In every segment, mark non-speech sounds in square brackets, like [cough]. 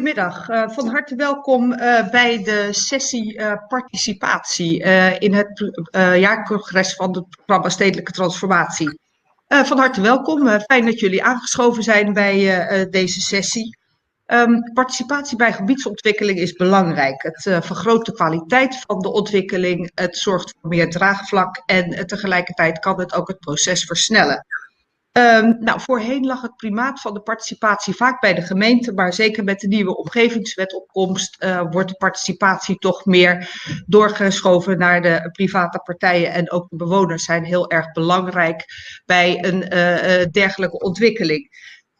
goedemiddag. Uh, van harte welkom uh, bij de sessie uh, participatie in het jaarcongres van het programma Stedelijke Transformatie. van harte welkom. fijn dat jullie aangeschoven zijn bij deze sessie. Um, participatie bij gebiedsontwikkeling is belangrijk. Het vergroot de kwaliteit van de ontwikkeling, het zorgt voor meer draagvlak en tegelijkertijd kan het ook het proces versnellen. Um, nou, voorheen lag het primaat van de participatie vaak bij de gemeente, maar zeker met de nieuwe omgevingswetopkomst uh, wordt de participatie toch meer doorgeschoven naar de private partijen. En ook de bewoners zijn heel erg belangrijk bij een uh, dergelijke ontwikkeling.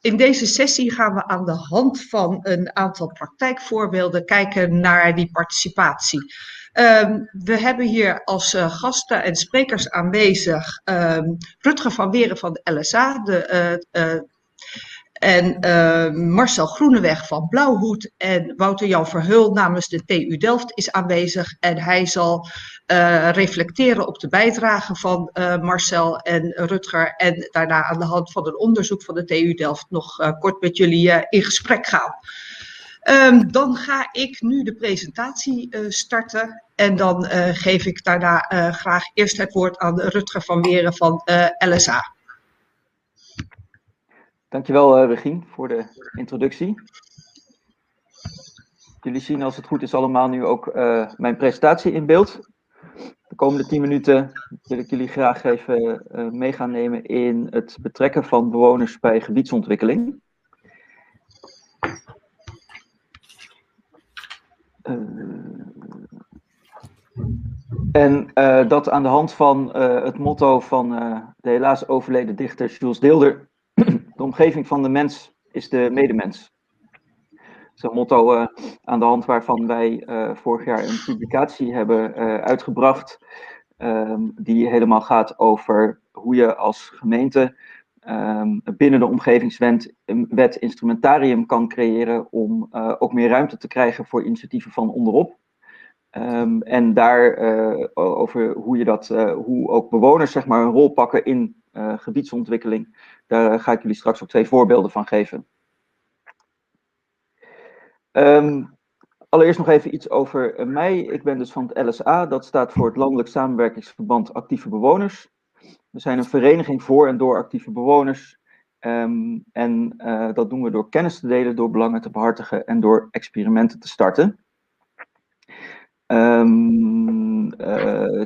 In deze sessie gaan we aan de hand van een aantal praktijkvoorbeelden kijken naar die participatie. Um, we hebben hier als uh, gasten en sprekers aanwezig um, Rutger van Weren van de LSA, de, uh, uh, en Marcel Groeneweg van Blauwhoed en Wouter Jan Verheul namens de TU Delft is aanwezig. En hij zal reflecteren op de bijdrage van Marcel en Rutger. En daarna aan de hand van een onderzoek van de TU Delft nog kort met jullie in gesprek gaan. Um, dan ga ik nu de presentatie uh, starten en dan uh, geef ik daarna uh, graag eerst het woord aan Rutger van Weren van LSA. Dankjewel Regine voor de introductie. Jullie zien als het goed is allemaal nu ook mijn presentatie in beeld. De komende 10 minuten wil ik jullie graag even mee gaan nemen in het betrekken van bewoners bij gebiedsontwikkeling. En uh, dat aan de hand van uh, het motto van de helaas overleden dichter Jules Deelder: [clears throat] De omgeving van de mens is de medemens. Een motto aan de hand waarvan wij vorig jaar een publicatie hebben uitgebracht, um, die helemaal gaat over hoe je als gemeente um, binnen de omgevingswet wet instrumentarium kan creëren om uh, ook meer ruimte te krijgen voor initiatieven van onderop. Um, en daar uh, over hoe je dat, uh, hoe ook bewoners zeg maar een rol pakken in gebiedsontwikkeling. Daar ga ik jullie straks ook twee voorbeelden van geven. Um, allereerst nog even iets over mij. Ik ben dus van het LSA, dat staat voor het Landelijk Samenwerkingsverband Actieve Bewoners. We zijn een vereniging voor en door actieve bewoners. Um, en uh, dat doen we door kennis te delen, door belangen te behartigen en door experimenten te starten. Um,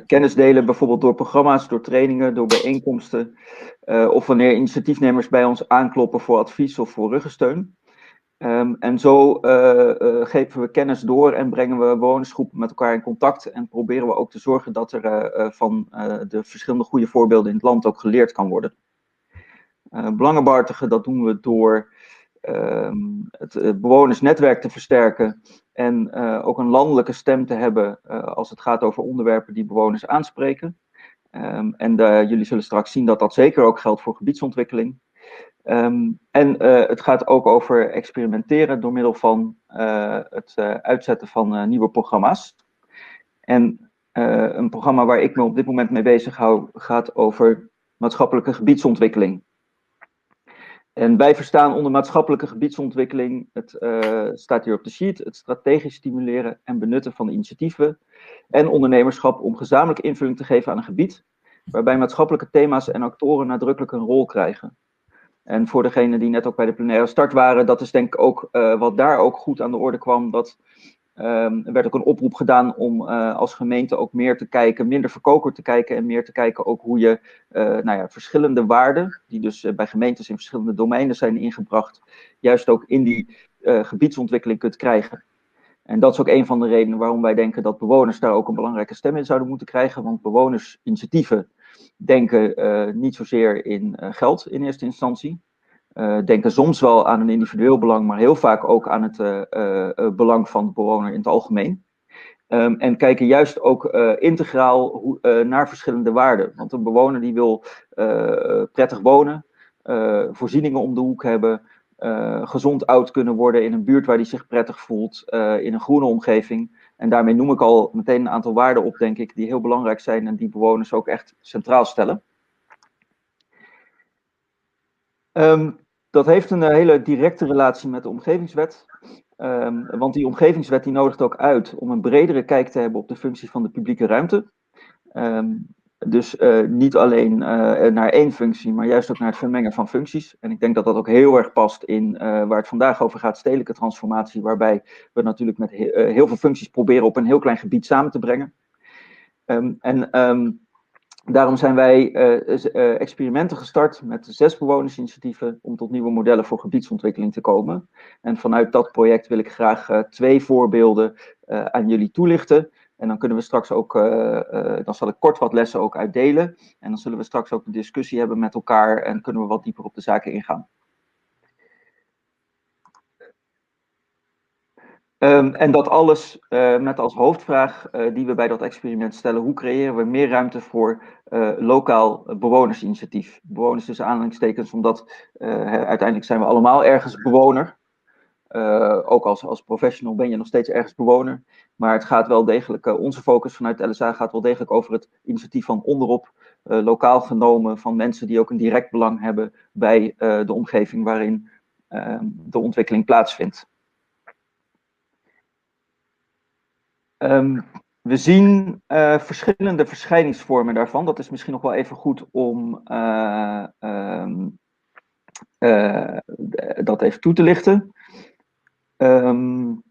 kennis delen bijvoorbeeld door programma's, door trainingen, door bijeenkomsten. Uh, of wanneer initiatiefnemers bij ons aankloppen voor advies of voor ruggensteun. Um, en zo uh, uh, geven we kennis door en brengen we bewonersgroepen met elkaar in contact. En proberen we ook te zorgen dat er uh, van de verschillende goede voorbeelden in het land ook geleerd kan worden. belangenbehartigen, dat doen we door ehm, het bewonersnetwerk te versterken. En ook een landelijke stem te hebben als het gaat over onderwerpen die bewoners aanspreken. Um, en jullie zullen straks zien dat dat zeker ook geldt voor gebiedsontwikkeling. Um, en uh, het gaat ook over experimenteren door middel van uh, het uh, uitzetten van nieuwe programma's. En een programma waar ik me op dit moment mee bezig hou, gaat over maatschappelijke gebiedsontwikkeling. En wij verstaan onder maatschappelijke gebiedsontwikkeling, het staat hier op de sheet, het strategisch stimuleren en benutten van initiatieven en ondernemerschap om gezamenlijk invulling te geven aan een gebied, waarbij maatschappelijke thema's en actoren nadrukkelijk een rol krijgen. En voor degenen die net ook bij de plenaire start waren, dat is denk ik ook uh, wat daar ook goed aan de orde kwam. Dat er werd ook een oproep gedaan om uh, als gemeente ook meer te kijken, minder verkoker te kijken en meer te kijken ook hoe je uh, nou ja, verschillende waarden, die dus bij gemeentes in verschillende domeinen zijn ingebracht, juist ook in die gebiedsontwikkeling kunt krijgen. En dat is ook een van de redenen waarom wij denken dat bewoners daar ook een belangrijke stem in zouden moeten krijgen. Want bewonersinitiatieven denken uh, niet zozeer in uh, geld in eerste instantie. Uh, denken soms wel aan een individueel belang, maar heel vaak ook aan het belang van de bewoner in het algemeen. Um, en kijken juist ook integraal hoe, naar verschillende waarden. Want een bewoner die wil prettig wonen, voorzieningen om de hoek hebben, gezond oud kunnen worden in een buurt waar hij zich prettig voelt, in een groene omgeving. En daarmee noem ik al meteen een aantal waarden op, denk ik, die heel belangrijk zijn en die bewoners ook echt centraal stellen. Um, dat heeft een hele directe relatie met de omgevingswet. Um, want die omgevingswet die nodigt ook uit om een bredere kijk te hebben op de functie van de publieke ruimte. Um, dus uh, niet alleen uh, naar één functie, maar juist ook naar het vermengen van functies. En ik denk dat dat ook heel erg past in waar het vandaag over gaat, stedelijke transformatie, waarbij we natuurlijk met he heel veel functies proberen op een heel klein gebied samen te brengen. Um, en um, daarom zijn wij experimenten gestart met zes bewonersinitiatieven om tot nieuwe modellen voor gebiedsontwikkeling te komen. En vanuit dat project wil ik graag twee voorbeelden aan jullie toelichten. En dan kunnen we straks ook, uh, uh, dan zal ik kort wat lessen ook uitdelen. En dan zullen we straks ook een discussie hebben met elkaar en kunnen we wat dieper op de zaken ingaan. Um, en dat alles uh, met als hoofdvraag die we bij dat experiment stellen, hoe creëren we meer ruimte voor lokaal bewonersinitiatief? Bewoners tussen aanhalingstekens, omdat uiteindelijk zijn we allemaal ergens bewoner. Uh, ook als, als professional ben je nog steeds ergens bewoner. Maar het gaat wel degelijk, uh, onze focus vanuit LSA gaat wel degelijk over het initiatief van onderop, uh, lokaal genomen, van mensen die ook een direct belang hebben bij de omgeving waarin ehm, de ontwikkeling plaatsvindt. Um, we zien verschillende verschijningsvormen daarvan. Dat is misschien nog wel even goed om um, dat even toe te lichten. Um,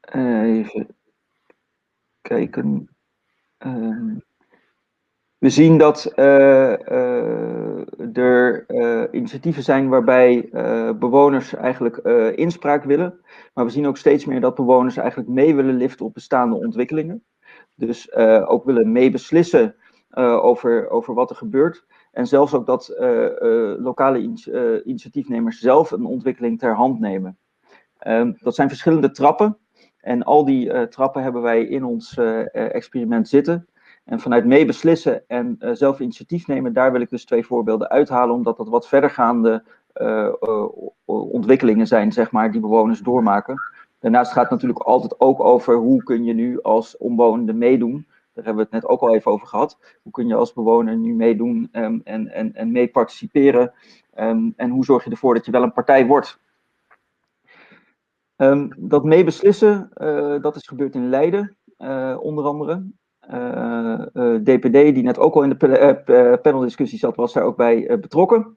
even kijken. Um, we zien dat uh, uh, er initiatieven zijn waarbij bewoners eigenlijk inspraak willen. Maar we zien ook steeds meer dat bewoners eigenlijk mee willen liften op bestaande ontwikkelingen. Dus ook willen meebeslissen over, over wat er gebeurt. En zelfs ook dat uh, uh, lokale uh, initiatiefnemers zelf een ontwikkeling ter hand nemen. Um, dat zijn verschillende trappen. En al die trappen hebben wij in ons experiment zitten. En vanuit meebeslissen en zelf initiatief nemen, daar wil ik dus twee voorbeelden uithalen, omdat dat wat verdergaande ontwikkelingen zijn, zeg maar, die bewoners doormaken. Daarnaast gaat het natuurlijk altijd ook over hoe kun je nu als omwonende meedoen. Daar hebben we het net ook al even over gehad. Hoe kun je als bewoner nu meedoen um, en, en, en mee participeren? Um, en hoe zorg je ervoor dat je wel een partij wordt? Um, dat meebeslissen, uh, dat is gebeurd in Leiden, uh, onder andere. DPD, die net ook al in de paneldiscussie zat, was daar ook bij betrokken.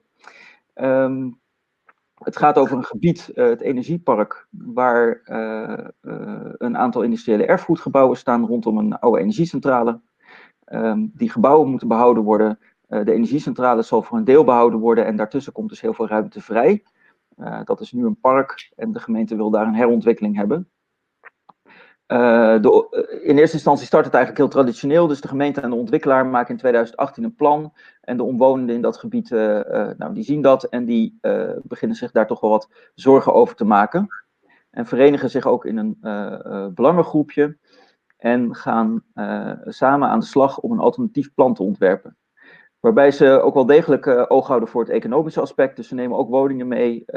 Het gaat over een gebied, uh, het energiepark, waar uh, uh, een aantal industriële erfgoedgebouwen staan rondom een oude energiecentrale. Um, die gebouwen moeten behouden worden. de energiecentrale zal voor een deel behouden worden en daartussen komt dus heel veel ruimte vrij. dat is nu een park en de gemeente wil daar een herontwikkeling hebben. Uh, in eerste instantie start het eigenlijk heel traditioneel. Dus de gemeente en de ontwikkelaar maken in 2018 een plan. En de omwonenden in dat gebied, uh, nou, die zien dat en die beginnen zich daar toch wel wat zorgen over te maken. En verenigen zich ook in een belangengroepje. En gaan samen aan de slag om een alternatief plan te ontwerpen. Waarbij ze ook wel degelijk oog houden voor het economische aspect. Dus ze nemen ook woningen mee,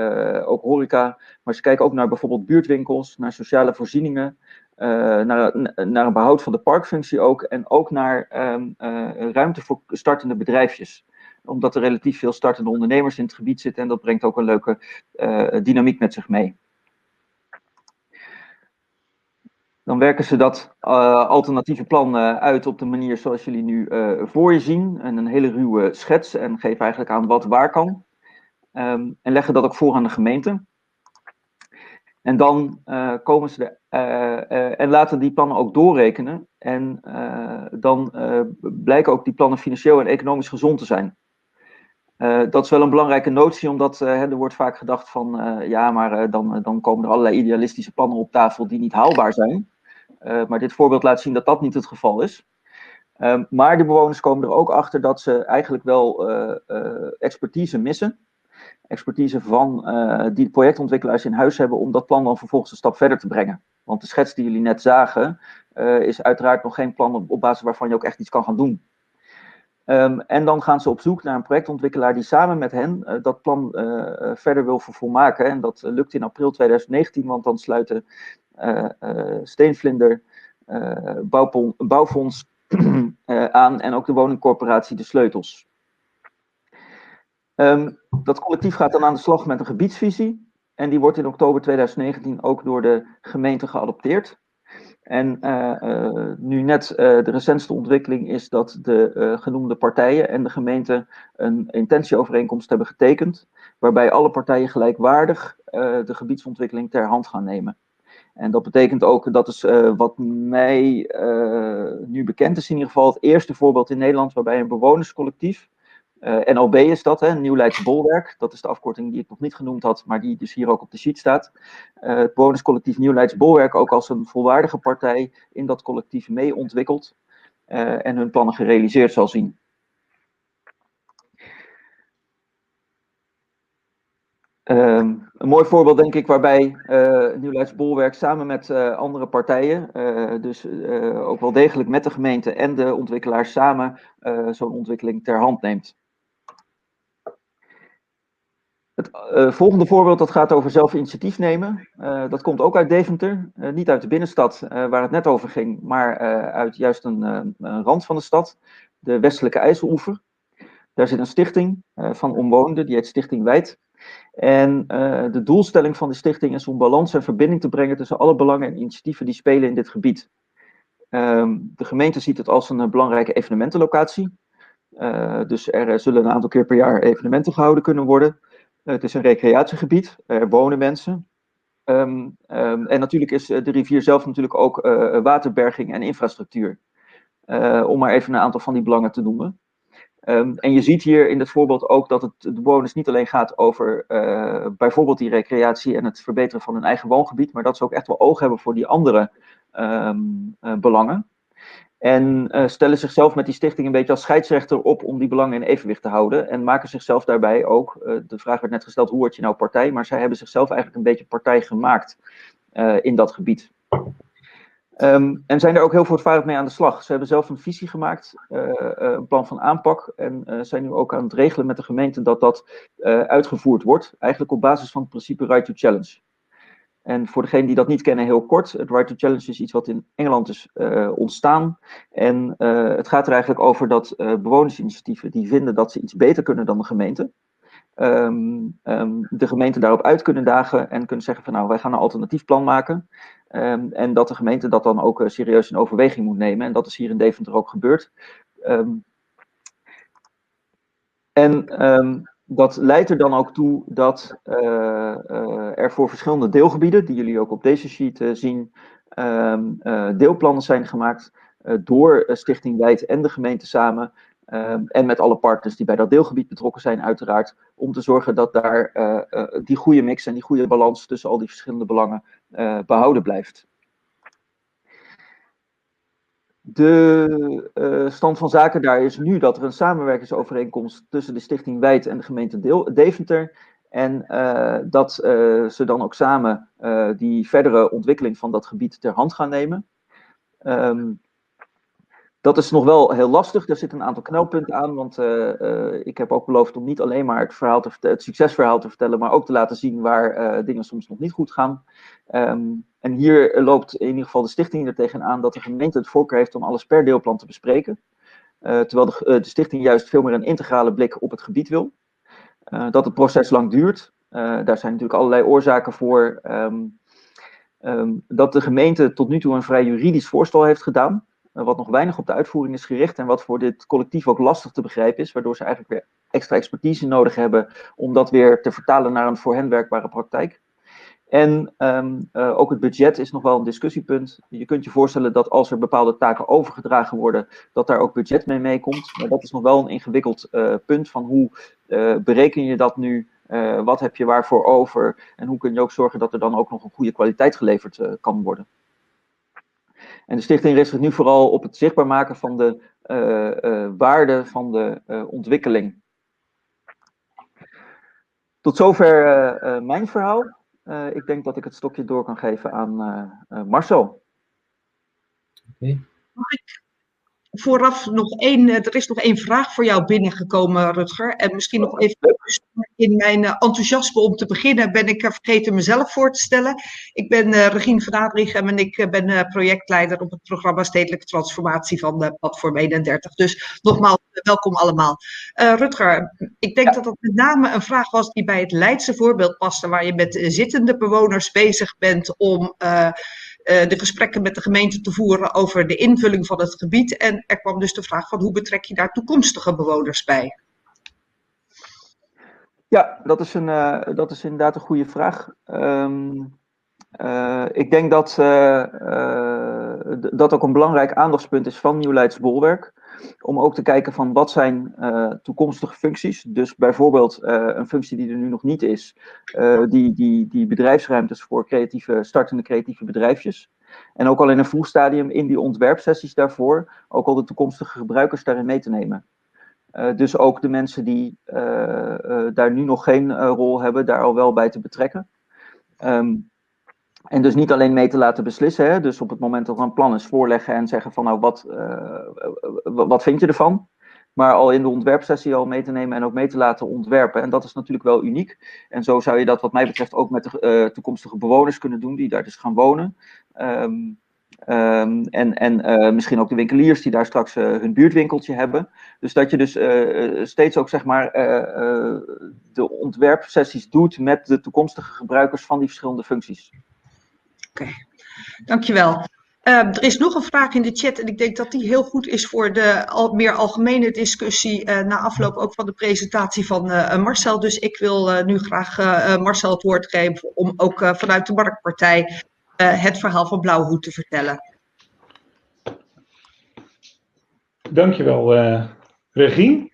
ook horeca. Maar ze kijken ook naar bijvoorbeeld buurtwinkels, naar sociale voorzieningen. Uh, naar, naar een behoud van de parkfunctie ook. En ook naar um, ruimte voor startende bedrijfjes. Omdat er relatief veel startende ondernemers in het gebied zitten. En dat brengt ook een leuke dynamiek met zich mee. Dan werken ze dat alternatieve plan uit op de manier zoals jullie nu voor je zien. En een hele ruwe schets en geven eigenlijk aan wat waar kan. Um, en leggen dat ook voor aan de gemeente. En dan komen ze er, en laten die plannen ook doorrekenen. En dan blijken ook die plannen financieel en economisch gezond te zijn. dat is wel een belangrijke notie, omdat er wordt vaak gedacht van ja, maar dan, dan komen er allerlei idealistische plannen op tafel die niet haalbaar zijn. Maar dit voorbeeld laat zien dat dat niet het geval is. Um, maar de bewoners komen er ook achter dat ze eigenlijk wel expertise missen. Expertise van die projectontwikkelaars in huis hebben om dat plan dan vervolgens een stap verder te brengen. Want de schets die jullie net zagen, is uiteraard nog geen plan op, basis waarvan je ook echt iets kan gaan doen. Um, en dan gaan ze op zoek naar een projectontwikkelaar die samen met hen dat plan verder wil vervolmaken. En dat lukt in april 2019, want dan sluiten Steenvlinder, Bouwfonds [clears throat] aan en ook de woningcorporatie De Sleutels. Um, dat collectief gaat dan aan de slag met een gebiedsvisie. En die wordt in oktober 2019 ook door de gemeente geadopteerd. En nu net de recentste ontwikkeling is dat de genoemde partijen en de gemeente een intentieovereenkomst hebben getekend, waarbij alle partijen gelijkwaardig de gebiedsontwikkeling ter hand gaan nemen. En dat betekent ook, dat is wat mij nu bekend is in ieder geval, het eerste voorbeeld in Nederland waarbij een bewonerscollectief, eh, NLB is dat, hè, Nieuw Leids Bolwerk, dat is de afkorting die ik nog niet genoemd had, maar die dus hier ook op de sheet staat. het bewonerscollectief Nieuw Leids Bolwerk ook als een volwaardige partij in dat collectief mee ontwikkelt en hun plannen gerealiseerd zal zien. Um, een mooi voorbeeld, denk ik, waarbij uh, Nieuw Bolwerk samen met andere partijen, dus ook wel degelijk met de gemeente en de ontwikkelaars samen zo'n ontwikkeling ter hand neemt. Het volgende voorbeeld dat gaat over zelf initiatief nemen. dat komt ook uit Deventer, niet uit de binnenstad waar het net over ging, maar uit juist een, een, rand van de stad, de westelijke IJsseloever. Daar zit een stichting van omwonenden, die heet Stichting Wijd. En de doelstelling van de stichting is om balans en verbinding te brengen tussen alle belangen en initiatieven die spelen in dit gebied. Um, de gemeente ziet het als een belangrijke evenementenlocatie. Dus er zullen een aantal keer per jaar evenementen gehouden kunnen worden. Het is een recreatiegebied, er wonen mensen. Um, um, en natuurlijk is de rivier zelf natuurlijk ook waterberging en infrastructuur. om maar even een aantal van die belangen te noemen. Um, en je ziet hier in het voorbeeld ook dat het de bewoners niet alleen gaat over bijvoorbeeld die recreatie en het verbeteren van hun eigen woongebied, maar dat ze ook echt wel oog hebben voor die andere belangen. En uh, stellen zichzelf met die stichting een beetje als scheidsrechter op om die belangen in evenwicht te houden. En maken zichzelf daarbij ook, de vraag werd net gesteld, hoe word je nou partij? Maar zij hebben zichzelf eigenlijk een beetje partij gemaakt in dat gebied. Um, en zijn er ook heel voortvarend mee aan de slag. Ze hebben zelf een visie gemaakt, een plan van aanpak. En zijn nu ook aan het regelen met de gemeente dat dat uitgevoerd wordt. Eigenlijk op basis van het principe Right to Challenge. En voor degenen die dat niet kennen, heel kort. Het Right to Challenge is iets wat in Engeland is ontstaan. En het gaat er eigenlijk over dat bewonersinitiatieven die vinden dat ze iets beter kunnen dan de gemeente. Um, um, de gemeente daarop uit kunnen dagen en kunnen zeggen van nou, wij gaan een alternatief plan maken. Um, en dat de gemeente dat dan ook serieus in overweging moet nemen. En dat is hier in Deventer ook gebeurd. En dat leidt er dan ook toe dat uh, uh, er voor verschillende deelgebieden, die jullie ook op deze sheet zien, deelplannen zijn gemaakt door Stichting Wijd en de gemeente samen. en met alle partners die bij dat deelgebied betrokken zijn, uiteraard, om te zorgen dat daar die goede mix en die goede balans tussen al die verschillende belangen behouden blijft. De uh, stand van zaken daar is nu dat er een samenwerkingsovereenkomst tussen de Stichting Wijd en de gemeente Deventer. En uh, dat ze dan ook samen die verdere ontwikkeling van dat gebied ter hand gaan nemen. Um, dat is nog wel heel lastig. Er zitten een aantal knelpunten aan. Want uh, uh, ik heb ook beloofd om niet alleen maar het, verhaal te, het succesverhaal te vertellen, maar ook te laten zien waar uh, dingen soms nog niet goed gaan. Um, en hier loopt in ieder geval de stichting er tegenaan dat de gemeente het voorkeur heeft om alles per deelplan te bespreken. terwijl de, de, stichting juist veel meer een integrale blik op het gebied wil. dat het proces lang duurt. daar zijn natuurlijk allerlei oorzaken voor. Um, um, dat de gemeente tot nu toe een vrij juridisch voorstel heeft gedaan. Eh, wat nog weinig op de uitvoering is gericht en wat voor dit collectief ook lastig te begrijpen is, waardoor ze eigenlijk weer extra expertise nodig hebben om dat weer te vertalen naar een voor hen werkbare praktijk. En um, uh, ook het budget is nog wel een discussiepunt. Je kunt je voorstellen dat als er bepaalde taken overgedragen worden, dat daar ook budget mee meekomt. Maar dat is nog wel een ingewikkeld uh, punt van hoe bereken je dat nu? wat heb je waarvoor over? En hoe kun je ook zorgen dat er dan ook nog een goede kwaliteit geleverd kan worden? En de stichting richt zich nu vooral op het zichtbaar maken van de uh, uh, waarde van de uh, ontwikkeling. Tot zover mijn verhaal. ik denk dat ik het stokje door kan geven aan Marcel. Okay. Vooraf nog één, er is nog één vraag voor jou binnengekomen, Rutger. En misschien nog even in mijn enthousiasme om te beginnen ben ik vergeten mezelf voor te stellen. Ik ben uh, Regine van Adrichem en ik ben projectleider op het programma Stedelijke Transformatie van Platform 31. Dus nogmaals, welkom allemaal. Rutger, ik denk dat dat met name een vraag was die bij het Leidse voorbeeld paste, waar je met zittende bewoners bezig bent om eh, de gesprekken met de gemeente te voeren over de invulling van het gebied. En er kwam dus de vraag van hoe betrek je daar toekomstige bewoners bij? Ja, dat is, een, uh, dat is inderdaad een goede vraag. Um, uh, ik denk dat dat ook een belangrijk aandachtspunt is van Nieuw Leids Bolwerk om ook te kijken van wat zijn uh, toekomstige functies. Dus bijvoorbeeld uh, een functie die er nu nog niet is, uh, die, die, die bedrijfsruimtes voor creatieve, startende creatieve bedrijfjes. En ook al in een vroeg stadium in die ontwerpsessies daarvoor, ook al de toekomstige gebruikers daarin mee te nemen. dus ook de mensen die daar nu nog geen rol hebben, daar al wel bij te betrekken. Um, en dus niet alleen mee te laten beslissen, hè? dus op het moment dat er een plan is voorleggen en zeggen van nou wat, uh, wat vind je ervan? Maar al in de ontwerpsessie al mee te nemen en ook mee te laten ontwerpen. En dat is natuurlijk wel uniek. En zo zou je dat wat mij betreft ook met de uh, toekomstige bewoners kunnen doen, die daar dus gaan wonen. Um, um, en en uh, misschien ook de winkeliers die daar straks hun buurtwinkeltje hebben. Dus dat je dus steeds ook zeg maar de ontwerpsessies doet met de toekomstige gebruikers van die verschillende functies. Oké, okay. dankjewel. Uh, er is nog een vraag in de chat en ik denk dat die heel goed is voor de al, meer algemene discussie uh, na afloop ook van de presentatie van uh, Marcel. Dus ik wil nu graag Marcel het woord geven om ook vanuit de Marktpartij het verhaal van Blauwhoed te vertellen. Dankjewel, Regine.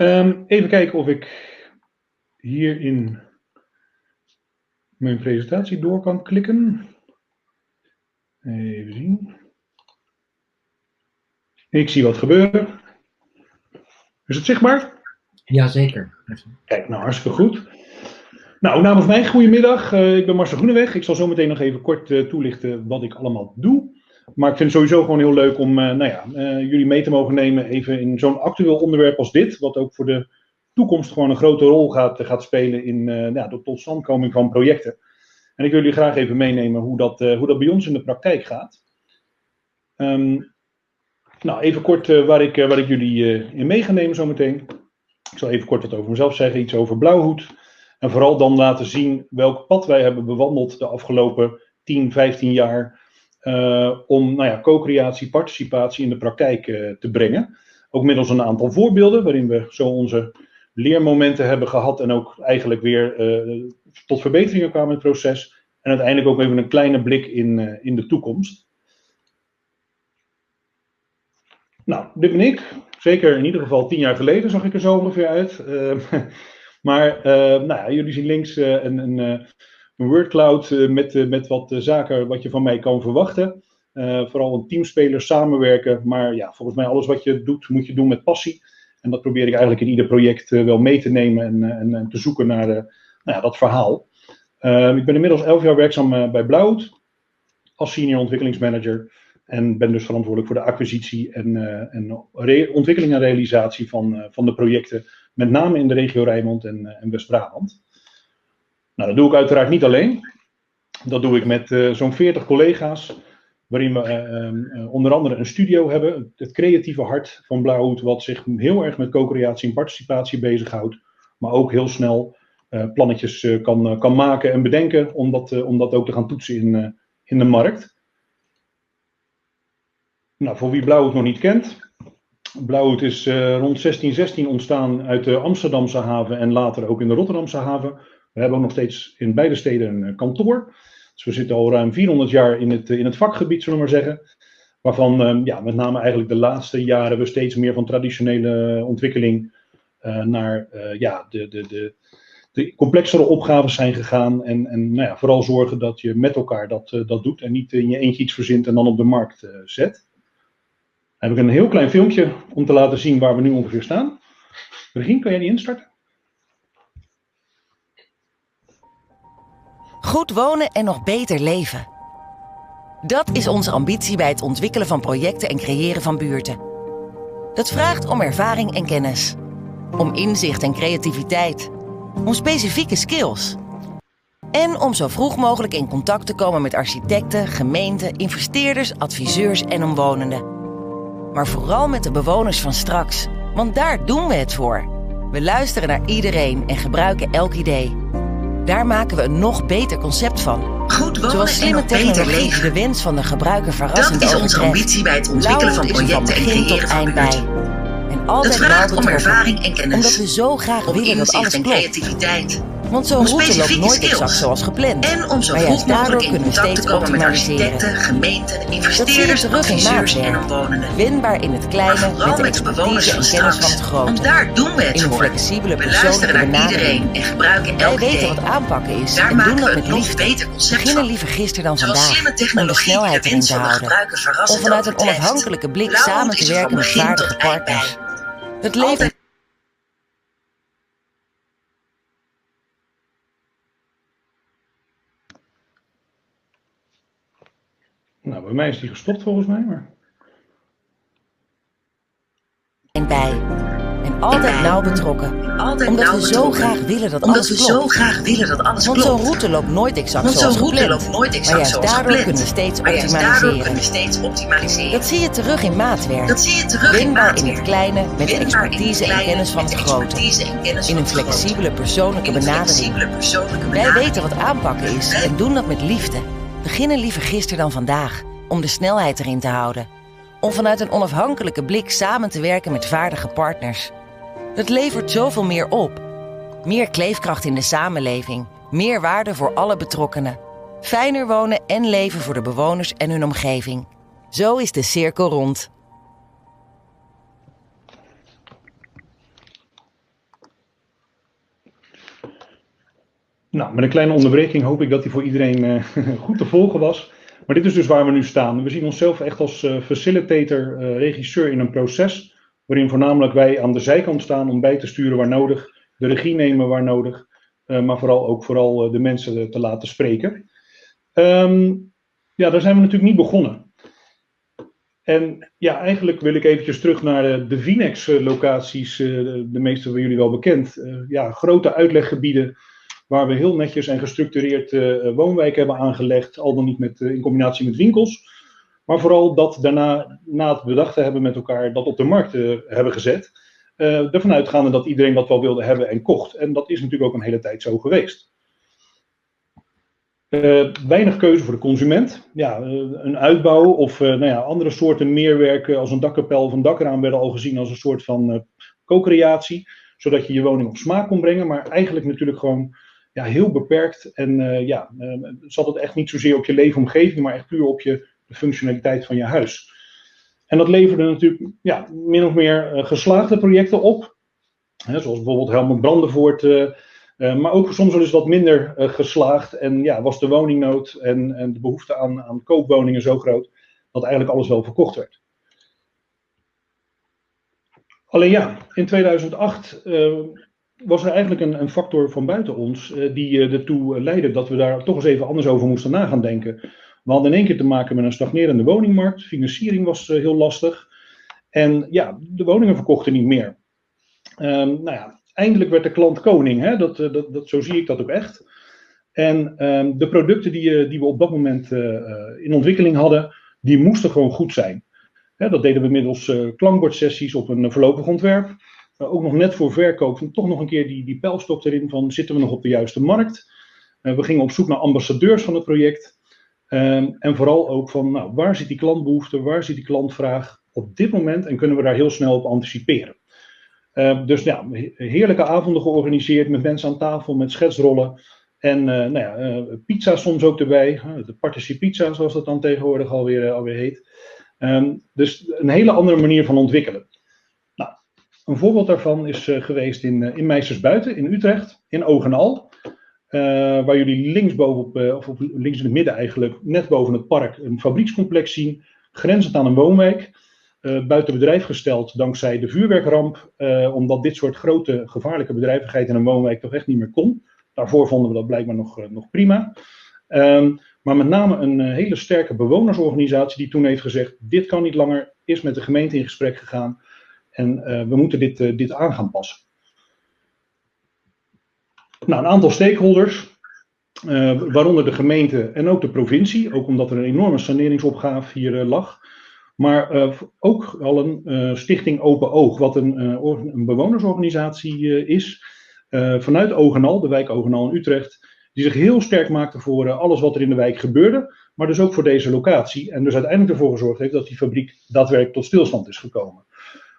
Um, even kijken of ik hier in mijn presentatie door kan klikken. Even zien. Ik zie wat gebeuren. Is het zichtbaar? Jazeker. Kijk, nou hartstikke goed. Nou, namens mij, goedemiddag. Uh, ik ben Marcel Groeneweg. Ik zal zo meteen nog even kort uh, toelichten wat ik allemaal doe. Maar ik vind het sowieso gewoon heel leuk om uh, nou ja, jullie mee te mogen nemen even in zo'n actueel onderwerp als dit. Wat ook voor de toekomst gewoon een grote rol gaat, gaat spelen in ja, de totstandkoming van projecten. En ik wil jullie graag even meenemen hoe dat, uh, hoe dat bij ons in de praktijk gaat. Um, nou, even kort uh, waar, ik, uh, waar ik jullie in mee ga nemen zometeen. Ik zal even kort wat over mezelf zeggen, iets over Blauwhoed. En vooral dan laten zien welk pad wij hebben bewandeld de afgelopen 10, 15 jaar. om nou ja, co-creatie, participatie in de praktijk te brengen. Ook middels een aantal voorbeelden waarin we zo onze leermomenten hebben gehad en ook eigenlijk weer tot verbeteringen kwamen in het proces. En uiteindelijk ook even een kleine blik in, uh, in de toekomst. Nou, dit ben ik. Zeker in ieder geval tien jaar geleden zag ik er zo ongeveer uit. Uh, [laughs] maar nou ja, jullie zien links een, een, een wordcloud met, met wat zaken wat je van mij kan verwachten. vooral een teamspeler, samenwerken. Maar ja, volgens mij alles wat je doet, moet je doen met passie. En dat probeer ik eigenlijk in ieder project wel mee te nemen en, en, en te zoeken naar nou ja, dat verhaal. Uh, ik ben inmiddels elf jaar werkzaam bij Blauwhoed als senior ontwikkelingsmanager. En ben dus verantwoordelijk voor de acquisitie en, en ontwikkeling en realisatie van, van de projecten. Met name in de regio Rijnmond en, en West-Brabant. Nou, dat doe ik uiteraard niet alleen. Dat doe ik met zo'n 40 collega's. Waarin we ehm, onder andere een studio hebben. Het creatieve hart van Blauwhoed. Wat zich heel erg met co-creatie en participatie bezighoudt. Maar ook heel snel uh, plannetjes kan, kan maken en bedenken om dat, om dat ook te gaan toetsen in, in de markt. Nou, voor wie Blauwhoed nog niet kent. Blauwhoed is rond 1616 ontstaan uit de Amsterdamse haven en later ook in de Rotterdamse haven. We hebben ook nog steeds in beide steden een kantoor. Dus we zitten al ruim 400 jaar in het, in het vakgebied, zullen we maar zeggen. Waarvan ehm, ja, met name eigenlijk de laatste jaren we steeds meer van traditionele ontwikkeling naar ja, de, de, de, de complexere opgaves zijn gegaan. En, en nou ja, vooral zorgen dat je met elkaar dat, dat doet en niet in je eentje iets verzint en dan op de markt zet. Dan heb ik een heel klein filmpje om te laten zien waar we nu ongeveer staan. Regine, kan jij die instarten? Goed wonen en nog beter leven. Dat is onze ambitie bij het ontwikkelen van projecten en creëren van buurten. Dat vraagt om ervaring en kennis. Om inzicht en creativiteit. Om specifieke skills. En om zo vroeg mogelijk in contact te komen met architecten, gemeenten, investeerders, adviseurs en omwonenden. Maar vooral met de bewoners van straks, want daar doen we het voor. We luisteren naar iedereen en gebruiken elk idee. Daar maken we een nog beter concept van. Goed wonen Zoals slimme en technologie die de wens van de gebruiker verrassend Dat is onze ambitie bij het ontwikkelen van projecten en creëren van buurt. bij. En altijd nauw vraagt om ervaring en kennis. Omdat we zo graag om willen dat alles en klopt. creativiteit. Want zo'n route loopt nooit skills. exact zoals gepland. En om zo maar juist daardoor kunnen we te steeds optimaliseren. Dat investeerders, terug in maatwerk. Winbaar in het kleine, met de expertise en kennis van het grote. Want daar doen we het In een flexibele, persoonlijke benadering. iedereen en gebruiken Wij elk weten wat aanpakken is Daar en doen dat met liefde. Beginnen liever gisteren dan vandaag. Om de snelheid erin te houden. Om vanuit een onafhankelijke blik samen te er werken met vaardige partners. Het levert bij mij is die gestopt volgens mij, maar... bij. En altijd bij. nauw betrokken. Altijd Omdat nauw we zo betrokken. graag willen dat Omdat alles we klopt. zo graag willen dat alles Want klopt. zo'n route loopt nooit exact Want zo'n zoals route gepland. loopt nooit maar exact juist zoals daardoor gepland. kunnen we steeds maar juist daardoor kunnen we optimaliseren. steeds optimaliseren. Dat zie je terug in maatwerk. Dat zie je terug in Winbaar in maatwerk. het kleine, met de Winbaar in het expertise en kleine, kennis van met het de grote. expertise en kennis In van een het grote. flexibele, persoonlijke In een benadering. flexibele, persoonlijke Wij benadering. weten wat aanpakken is Wij- en doen dat met liefde. Beginnen liever gisteren dan vandaag, om de snelheid erin te houden. Om vanuit een onafhankelijke blik samen te werken met vaardige partners. Het levert zoveel meer op. Meer kleefkracht in de samenleving, meer waarde voor alle betrokkenen. Fijner wonen en leven voor de bewoners en hun omgeving. Zo is de cirkel rond. Nou, met een kleine onderbreking hoop ik dat die voor iedereen eh, [laughs] goed te volgen was. Maar dit is dus waar we nu staan. We zien onszelf echt als eh, facilitator, eh, regisseur in een proces. Waarin voornamelijk wij aan de zijkant staan om bij te sturen waar nodig. De regie nemen waar nodig. eh, maar vooral ook vooral de mensen te laten spreken. Ehm, ja, daar zijn we natuurlijk niet begonnen. En ja, eigenlijk wil ik eventjes terug naar de, Vinex-locaties. de, meeste van jullie wel bekend. Ja, grote uitleggebieden waar we heel netjes en gestructureerd eh woonwijken hebben aangelegd, al dan niet met, eh, in combinatie met winkels. Maar vooral dat daarna, na het bedacht te hebben met elkaar, dat op de markt hebben gezet. ervan uitgaande dat iedereen dat wel wilde hebben en kocht. En dat is natuurlijk ook een hele tijd zo geweest. Weinig keuze voor de consument. Ja, een uitbouw of nou ja, andere soorten meerwerken als een dakkapel of een dakraam werden al gezien als een soort van co-creatie. Zodat je je woning op smaak kon brengen, maar eigenlijk natuurlijk gewoon ja, heel beperkt. En eh, ja, eh, zat het echt niet zozeer op je leefomgeving, maar echt puur op je, functionaliteit van je huis. En dat leverde natuurlijk ja, min of meer eh, geslaagde projecten op. Hè, zoals bijvoorbeeld Helmut Brandenvoort. maar ook soms wel eens wat minder geslaagd. En ja, was de woningnood en, en de behoefte aan, aan koopwoningen zo groot dat eigenlijk alles wel verkocht werd. Alleen ja, in 2008 eh, was er eigenlijk een, een factor van buiten ons eh, die eh, ertoe leidde dat we daar toch eens even anders over moesten na gaan denken. We hadden in één keer te maken met een stagnerende woningmarkt, financiering was eh, heel lastig en ja, de woningen verkochten niet meer. Ehm, nou ja, eindelijk werd de klant koning, hè? Dat, eh, dat, dat, zo zie ik dat ook echt. En ehm, de producten die, eh, die we op dat moment eh, eh, in ontwikkeling hadden, die moesten gewoon goed zijn. Dat deden we middels eh, klankbordsessies op een voorlopig ontwerp. Uh, ook nog net voor verkoop, toch nog een keer die, die pijlstok erin van zitten we nog op de juiste markt. Uh, we gingen op zoek naar ambassadeurs van het project. Um, en vooral ook van nou, waar zit die klantbehoefte, waar zit die klantvraag op dit moment en kunnen we daar heel snel op anticiperen. Uh, dus ja, heerlijke avonden georganiseerd met mensen aan tafel, met schetsrollen. En nou ja, pizza soms ook erbij, de participizza zoals dat dan tegenwoordig alweer, alweer heet. Um, dus een hele andere manier van ontwikkelen. Een voorbeeld daarvan is uh, geweest in, uh, in Meistersbuiten in Utrecht, in Ogenal. Uh, waar jullie linksbovenop, of op, links in het midden eigenlijk, net boven het park, een fabriekscomplex zien, grenzend aan een woonwijk. Uh, buiten bedrijf gesteld dankzij de vuurwerkramp, uh, omdat dit soort grote gevaarlijke bedrijvigheid in een woonwijk toch echt niet meer kon. Daarvoor vonden we dat blijkbaar nog, nog prima. Um, maar met name een hele sterke bewonersorganisatie die toen heeft gezegd: dit kan niet langer, is met de gemeente in gesprek gegaan. En we moeten dit, dit aan gaan passen. Nou, een aantal stakeholders, waaronder de gemeente en ook de provincie, ook omdat er een enorme saneringsopgave hier lag. Maar ook al een stichting Open Oog, wat een, een bewonersorganisatie is. vanuit Ogenal, de wijk Ogenal in Utrecht. Die zich heel sterk maakte voor alles wat er in de wijk gebeurde. Maar dus ook voor deze locatie. En dus uiteindelijk ervoor gezorgd heeft dat die fabriek daadwerkelijk tot stilstand is gekomen.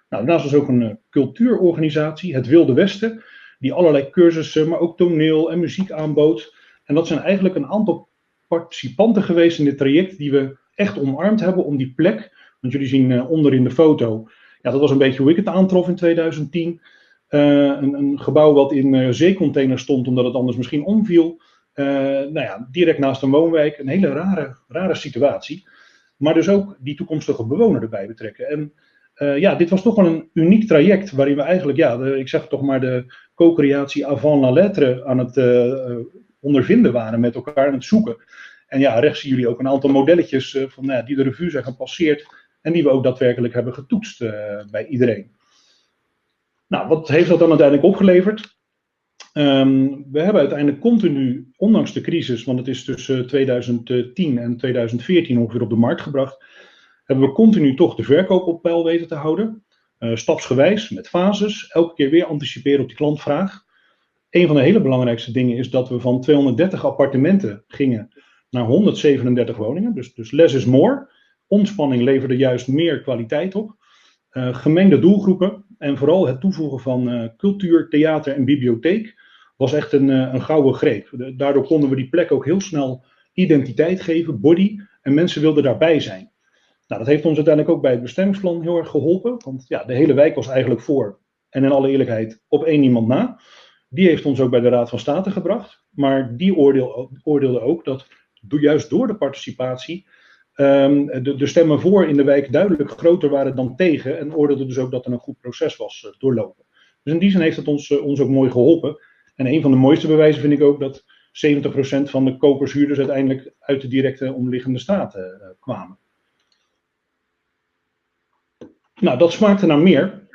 Nou, daarnaast is ook een cultuurorganisatie, het Wilde Westen. Die allerlei cursussen, maar ook toneel en muziek aanbood. En dat zijn eigenlijk een aantal participanten geweest in dit traject. Die we echt omarmd hebben om die plek want jullie zien uh, onder in de foto, ja, dat was een beetje hoe ik het aantrof in 2010. Uh, een, een, gebouw wat in uh, zeecontainers stond, omdat het anders misschien omviel. nou ja, direct naast een woonwijk. Een hele rare, rare situatie. Maar dus ook die toekomstige bewoner erbij betrekken. En ja, dit was toch wel een uniek traject waarin we eigenlijk, ja, ik zeg toch maar de co-creatie avant la lettre aan het ondervinden waren met elkaar aan het zoeken. En ja, rechts zien jullie ook een aantal modelletjes van, nou die de revue zijn gepasseerd en die we ook daadwerkelijk hebben getoetst uh, bij iedereen. Nou, wat heeft dat dan uiteindelijk opgeleverd? Um, we hebben uiteindelijk continu, ondanks de crisis, want het is tussen 2010 en 2014 ongeveer op de markt gebracht, hebben we continu toch de verkoop op peil weten te houden. Uh, stapsgewijs, met fases, elke keer weer anticiperen op die klantvraag. Een van de hele belangrijkste dingen is dat we van 230 appartementen gingen naar 137 woningen. Dus, dus less is more. Ontspanning leverde juist meer kwaliteit op. Uh, gemengde doelgroepen en vooral het toevoegen van uh, cultuur, theater en bibliotheek was echt een, een gouden greep. daardoor konden we die plek ook heel snel identiteit geven, body, en mensen wilden daarbij zijn. Nou, dat heeft ons uiteindelijk ook bij het bestemmingsplan heel erg geholpen, want ja, de hele wijk was eigenlijk voor, en in alle eerlijkheid, op één iemand na. Die heeft ons ook bij de Raad van State gebracht, maar die oordeel, oordeelde ook dat juist door de participatie um, de, de, stemmen voor in de wijk duidelijk groter waren dan tegen. En oordeelden dus ook dat er een goed proces was uh, doorlopen. Dus in die zin heeft het ons, uh, ons ook mooi geholpen. En een van de mooiste bewijzen vind ik ook dat 70% van de kopers-huurders uiteindelijk uit de directe omliggende straten uh, kwamen. Nou, dat smaakte naar meer.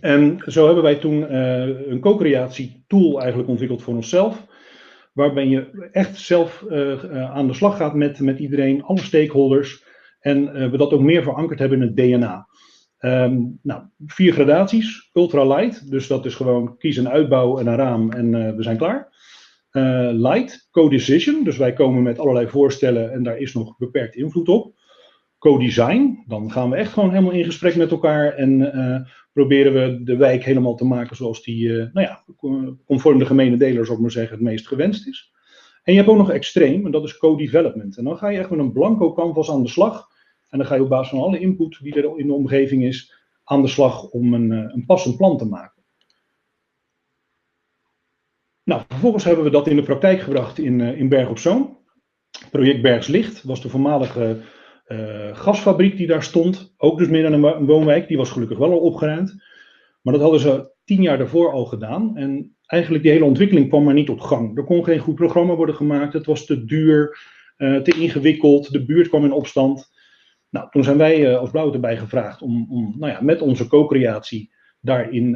En zo hebben wij toen een co-creatie tool eigenlijk ontwikkeld voor onszelf waarbij je echt zelf uh, aan de slag gaat met, met iedereen, alle stakeholders. En we dat ook meer verankerd hebben in het DNA. Um, nou, vier gradaties. Ultra light, dus dat is gewoon kies een uitbouw en een raam en we zijn klaar. light, co-decision, dus wij komen met allerlei voorstellen en daar is nog beperkt invloed op. Co-design, dan gaan we echt gewoon helemaal in gesprek met elkaar en proberen we de wijk helemaal te maken zoals die, uh, nou ja, conform de gemene deler, maar zeggen, het meest gewenst is. En je hebt ook nog extreem, en dat is co-development. En dan ga je echt met een blanco canvas aan de slag. En dan ga je op basis van alle input die er in de omgeving is, aan de slag om een, uh, een passend plan te maken. Nou, vervolgens hebben we dat in de praktijk gebracht in, in Berg op Zoom. Project Bergslicht was de voormalige uh, gasfabriek die daar stond, ook dus midden in een woonwijk, die was gelukkig wel al opgeruimd. Maar dat hadden ze tien jaar daarvoor al gedaan. En eigenlijk die hele ontwikkeling kwam maar niet op gang. Er kon geen goed programma worden gemaakt, het was te duur, uh, te ingewikkeld, de buurt kwam in opstand. Nou, toen zijn wij uh, als Blauw erbij gevraagd om, om nou ja, met onze co-creatie daarin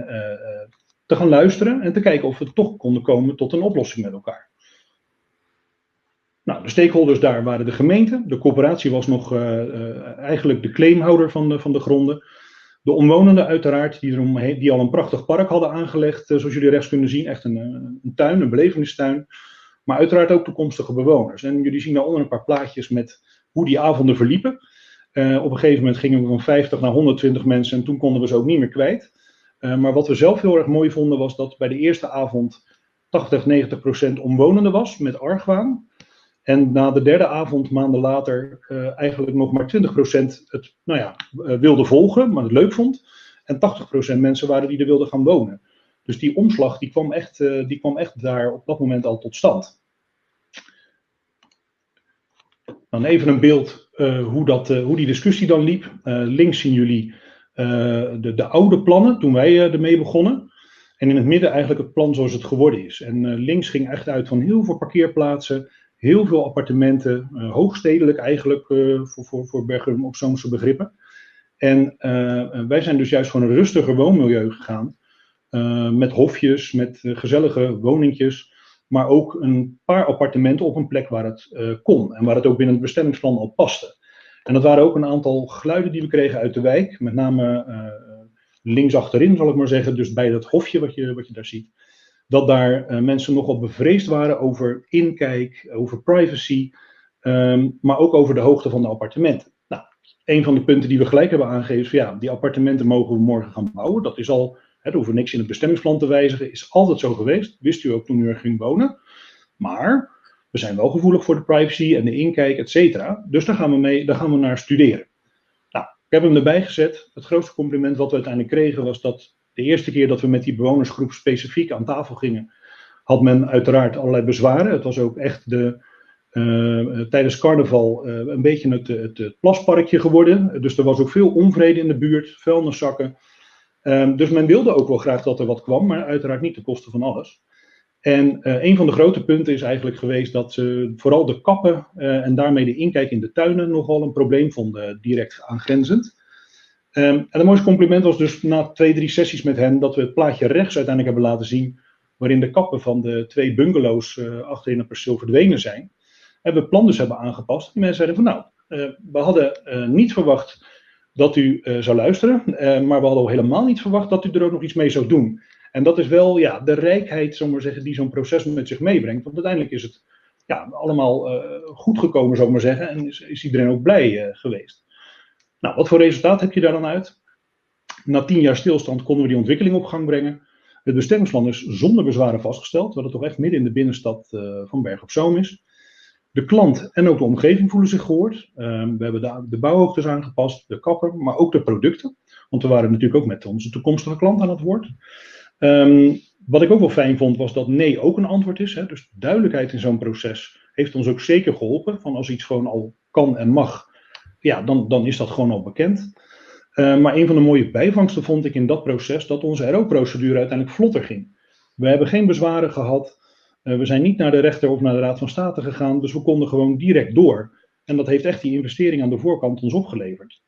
te gaan luisteren en te kijken of we toch konden komen tot een oplossing met elkaar. Nou, de stakeholders daar waren de gemeente. De corporatie was nog uh, uh, eigenlijk de claimhouder van de, van de gronden. De omwonenden uiteraard, die, erom, die al een prachtig park hadden aangelegd, uh, zoals jullie rechts kunnen zien. Echt een, een tuin, een belevenistuin. Maar uiteraard ook toekomstige bewoners. En jullie zien daaronder een paar plaatjes met hoe die avonden verliepen. op een gegeven moment gingen we van 50 naar 120 mensen en toen konden we ze ook niet meer kwijt. maar wat we zelf heel erg mooi vonden was dat bij de eerste avond 80, 90 procent omwonenden was met argwaan. En na de derde avond, maanden later, uh, eigenlijk nog maar 20% het nou ja, uh, wilde volgen, maar het leuk vond. En 80% mensen waren die er wilden gaan wonen. Dus die omslag die kwam, echt, uh, die kwam echt daar op dat moment al tot stand. Dan even een beeld hoe, dat, hoe die discussie dan liep. links zien jullie de, de oude plannen toen wij ermee begonnen. En in het midden eigenlijk het plan zoals het geworden is. En links ging echt uit van heel veel parkeerplaatsen heel veel appartementen, uh, hoogstedelijk eigenlijk uh, voor, voor, voor Bergen op Zoomse begrippen. En uh, wij zijn dus juist voor een rustiger woonmilieu gegaan. Met hofjes, met gezellige woningjes. Maar ook een paar appartementen op een plek waar het kon. En waar het ook binnen het bestemmingsplan al paste. En dat waren ook een aantal geluiden die we kregen uit de wijk. Met name links achterin, zal ik maar zeggen. Dus bij dat hofje wat je, wat je daar ziet. Dat daar mensen nogal bevreesd waren over inkijk, over privacy. Um, maar ook over de hoogte van de appartementen. Nou, een van de punten die we gelijk hebben aangegeven is: ja, die appartementen mogen we morgen gaan bouwen. Dat is al, hè, hoeven niks in het bestemmingsplan te wijzigen, is altijd zo geweest. Wist u ook toen u er ging wonen. Maar we zijn wel gevoelig voor de privacy en de inkijk, et cetera. Dus daar gaan we mee, daar gaan we naar studeren. Nou, ik heb hem erbij gezet. Het grootste compliment wat we uiteindelijk kregen was dat de eerste keer dat we met die bewonersgroep specifiek aan tafel gingen, had men uiteraard allerlei bezwaren. Het was ook echt de uh, tijdens carnaval uh, een beetje het, het, plasparkje geworden. Dus er was ook veel onvrede in de buurt, vuilniszakken. Uh, dus men wilde ook wel graag dat er wat kwam, maar uiteraard niet ten koste van alles. En een van de grote punten is eigenlijk geweest dat ze vooral de kappen en daarmee de inkijk in de tuinen nogal een probleem vonden, direct aangrenzend. Um, en het mooiste compliment was dus na twee, drie sessies met hen dat we het plaatje rechts uiteindelijk hebben laten zien, waarin de kappen van de twee bungalows achter in het perceel verdwenen zijn hebben we plan dus hebben aangepast. Die mensen zeiden van nou, uh, we hadden uh, niet verwacht dat u zou luisteren, maar we hadden helemaal niet verwacht dat u er ook nog iets mee zou doen. En dat is wel ja, de rijkheid, zomaar maar zeggen, die zo'n proces met zich meebrengt. Want uiteindelijk is het ja, allemaal goed gekomen, zou maar zeggen, en is, is iedereen ook blij geweest. Nou, wat voor resultaat heb je daar dan uit? Na tien jaar stilstand konden we die ontwikkeling op gang brengen. Het bestemmingsplan is zonder bezwaren vastgesteld, wat het toch echt midden in de binnenstad van Berg op Zoom is. De klant en ook de omgeving voelen zich gehoord. Um, we hebben de, de bouwhoogtes aangepast, de kapper, maar ook de producten. Want we waren natuurlijk ook met onze toekomstige klant aan het woord. Um, wat ik ook wel fijn vond, was dat nee ook een antwoord is. Hè? Dus duidelijkheid in zo'n proces heeft ons ook zeker geholpen. Van als iets gewoon al kan en mag, ja, dan, dan is dat gewoon al bekend. Uh, maar een van de mooie bijvangsten vond ik in dat proces dat onze RO-procedure uiteindelijk vlotter ging. We hebben geen bezwaren gehad. Uh, we zijn niet naar de rechter of naar de Raad van State gegaan, dus we konden gewoon direct door. En dat heeft echt die investering aan de voorkant ons opgeleverd.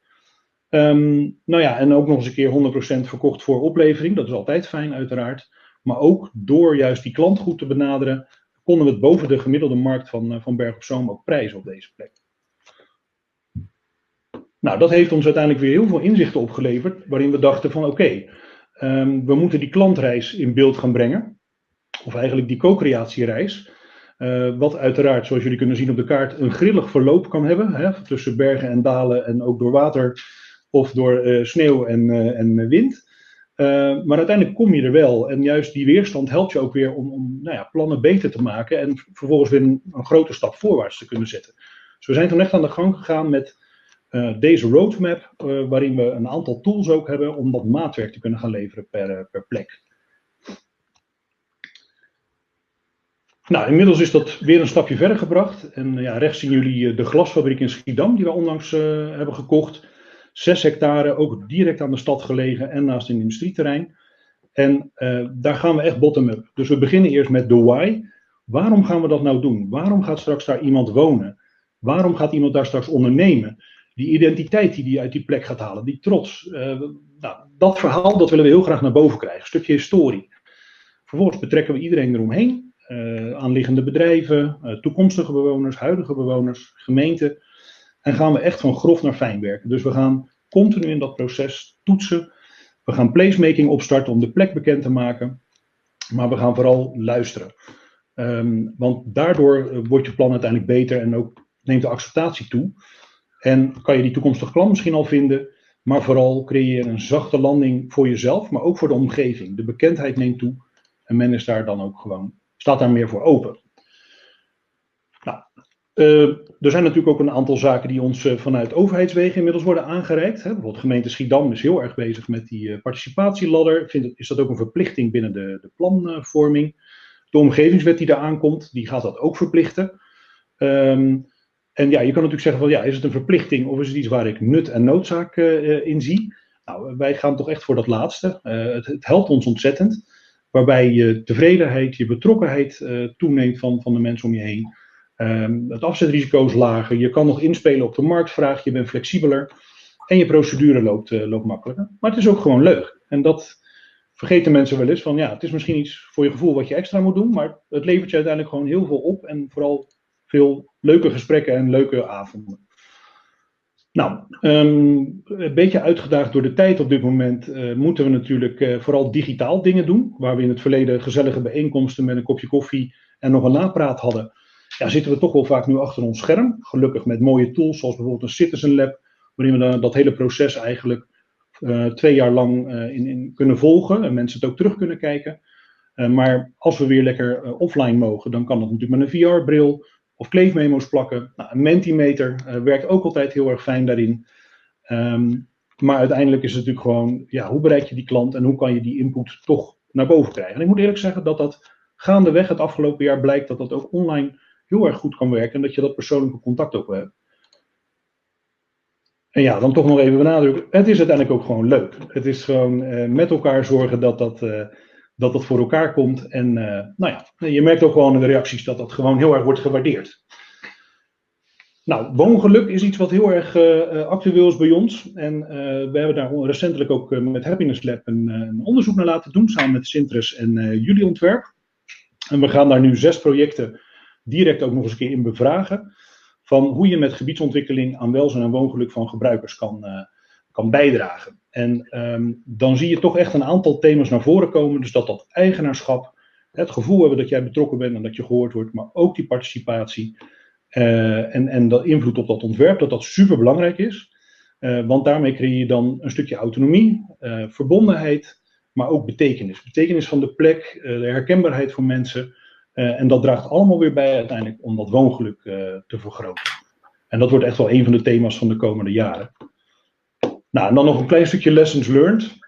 Um, nou ja, en ook nog eens een keer 100% verkocht voor oplevering. Dat is altijd fijn, uiteraard. Maar ook door juist die klant goed te benaderen, konden we het boven de gemiddelde markt van, uh, van Berg op Zoom ook prijzen op deze plek. Nou, dat heeft ons uiteindelijk weer heel veel inzichten opgeleverd, waarin we dachten van oké, um, we moeten die klantreis in beeld gaan brengen of eigenlijk die co-creatiereis. Uh, wat uiteraard, zoals jullie kunnen zien op de kaart, een grillig verloop kan hebben. Hè, tussen bergen en dalen en ook door water of door uh, sneeuw en, uh, en wind. maar uiteindelijk kom je er wel. En juist die weerstand helpt je ook weer om, om nou ja, plannen beter te maken. En vervolgens weer een, een, grote stap voorwaarts te kunnen zetten. Dus we zijn toen echt aan de gang gegaan met deze roadmap. waarin we een aantal tools ook hebben om dat maatwerk te kunnen gaan leveren per, per plek. Nou, inmiddels is dat weer een stapje verder gebracht. En ja, rechts zien jullie eh, de glasfabriek in Schiedam, die we onlangs hebben gekocht. Zes hectare, ook direct aan de stad gelegen en naast een industrieterrein. En daar gaan we echt bottom-up. Dus we beginnen eerst met de why. Waarom gaan we dat nou doen? Waarom gaat straks daar iemand wonen? Waarom gaat iemand daar straks ondernemen? Die identiteit die hij uit die plek gaat halen, die trots. Uh, nou, dat verhaal dat willen we heel graag naar boven krijgen. Een stukje historie. Vervolgens betrekken we iedereen eromheen uh, aanliggende bedrijven, uh, toekomstige bewoners, huidige bewoners, gemeenten. En gaan we echt van grof naar fijn werken. Dus we gaan continu in dat proces toetsen. We gaan placemaking opstarten om de plek bekend te maken. Maar we gaan vooral luisteren. Um, want daardoor eh, wordt je plan uiteindelijk beter en ook neemt de acceptatie toe. En kan je die toekomstige klant misschien al vinden. Maar vooral creëer een zachte landing voor jezelf, maar ook voor de omgeving. De bekendheid neemt toe. En men is daar dan ook gewoon staat daar meer voor open. Nou, uh, er zijn natuurlijk ook een aantal zaken die ons uh, vanuit overheidswegen inmiddels worden aangereikt. Hè. Bijvoorbeeld gemeente Schiedam is heel erg bezig met die uh, participatieladder. Vind, is dat ook een verplichting binnen de, de planvorming. De omgevingswet die daar aankomt, die gaat dat ook verplichten. Um, en ja, je kan natuurlijk zeggen van ja, is het een verplichting of is het iets waar ik nut en noodzaak in zie? Nou, wij gaan toch echt voor dat laatste. Het, het helpt ons ontzettend waarbij je tevredenheid, je betrokkenheid toeneemt van, van de mensen om je heen. Um, het afzetrisico is lager, je kan nog inspelen op de marktvraag, je bent flexibeler. En je procedure loopt, loopt makkelijker. Maar het is ook gewoon leuk. En dat vergeten mensen wel eens van ja, het is misschien iets voor je gevoel wat je extra moet doen, maar het levert je uiteindelijk gewoon heel veel op en vooral veel leuke gesprekken en leuke avonden. Nou, um, een beetje uitgedaagd door de tijd op dit moment uh, moeten we natuurlijk uh, vooral digitaal dingen doen. Waar we in het verleden gezellige bijeenkomsten met een kopje koffie en nog een napraat hadden. Ja, zitten we toch wel vaak nu achter ons scherm. Gelukkig met mooie tools zoals bijvoorbeeld een Citizen Lab. Waarin we dan dat hele proces eigenlijk uh, twee jaar lang in, in, kunnen volgen. En mensen het ook terug kunnen kijken. maar als we weer lekker offline mogen, dan kan dat natuurlijk met een VR-bril of kleefmemo's plakken. Nou, een Mentimeter uh, werkt ook altijd heel erg fijn daarin. Um, maar uiteindelijk is het natuurlijk gewoon, ja, hoe bereik je die klant en hoe kan je die input toch naar boven krijgen? En ik moet eerlijk zeggen dat dat gaandeweg het afgelopen jaar blijkt dat dat ook online heel erg goed kan werken en dat je dat persoonlijke contact ook hebt. En ja, dan toch nog even benadrukken, het is uiteindelijk ook gewoon leuk. Het is gewoon uh, met elkaar zorgen dat dat, uh, dat dat voor elkaar komt. En uh, nou ja, je merkt ook gewoon in de reacties dat dat gewoon heel erg wordt gewaardeerd. Nou, woongeluk is iets wat heel erg uh, actueel is bij ons. En we hebben daar recentelijk ook met Happiness Lab een, een, onderzoek naar laten doen, samen met Sintres en Jullie Ontwerp. En we gaan daar nu zes projecten direct ook nog eens een keer in bevragen. Van hoe je met gebiedsontwikkeling aan welzijn en woongeluk van gebruikers kan, kan bijdragen. En um, dan zie je toch echt een aantal thema's naar voren komen. Dus dat dat eigenaarschap, het gevoel hebben dat jij betrokken bent en dat je gehoord wordt, maar ook die participatie uh, en, en dat invloed op dat ontwerp, dat dat super belangrijk is. Uh, want daarmee creëer je dan een stukje autonomie, uh, verbondenheid, maar ook betekenis. Betekenis van de plek, de herkenbaarheid voor mensen. en dat draagt allemaal weer bij uiteindelijk om dat woongeluk te vergroten. En dat wordt echt wel een van de thema's van de komende jaren. Nou, en dan nog een klein stukje lessons learned.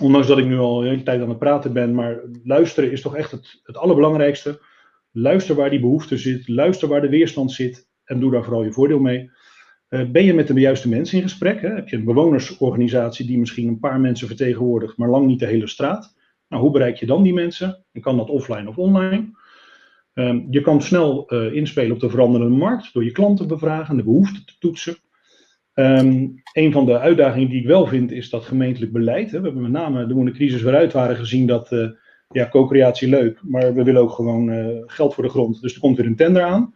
Ondanks dat ik nu al een tijd aan het praten ben, maar luisteren is toch echt het, het allerbelangrijkste. Luister waar die behoefte zit, luister waar de weerstand zit en doe daar vooral je voordeel mee. Uh, ben je met de juiste mensen in gesprek? Hè? Heb je een bewonersorganisatie die misschien een paar mensen vertegenwoordigt, maar lang niet de hele straat? Nou, hoe bereik je dan die mensen? En kan dat offline of online? Um, je kan snel uh, inspelen op de veranderende markt door je klanten te bevragen en de behoeften te toetsen. Um, een van de uitdagingen die ik wel vind is dat gemeentelijk beleid. Hè. We hebben met name toen de crisis weer uit waren gezien dat uh, ja, co-creatie leuk, maar we willen ook gewoon uh, geld voor de grond. Dus er komt weer een tender aan.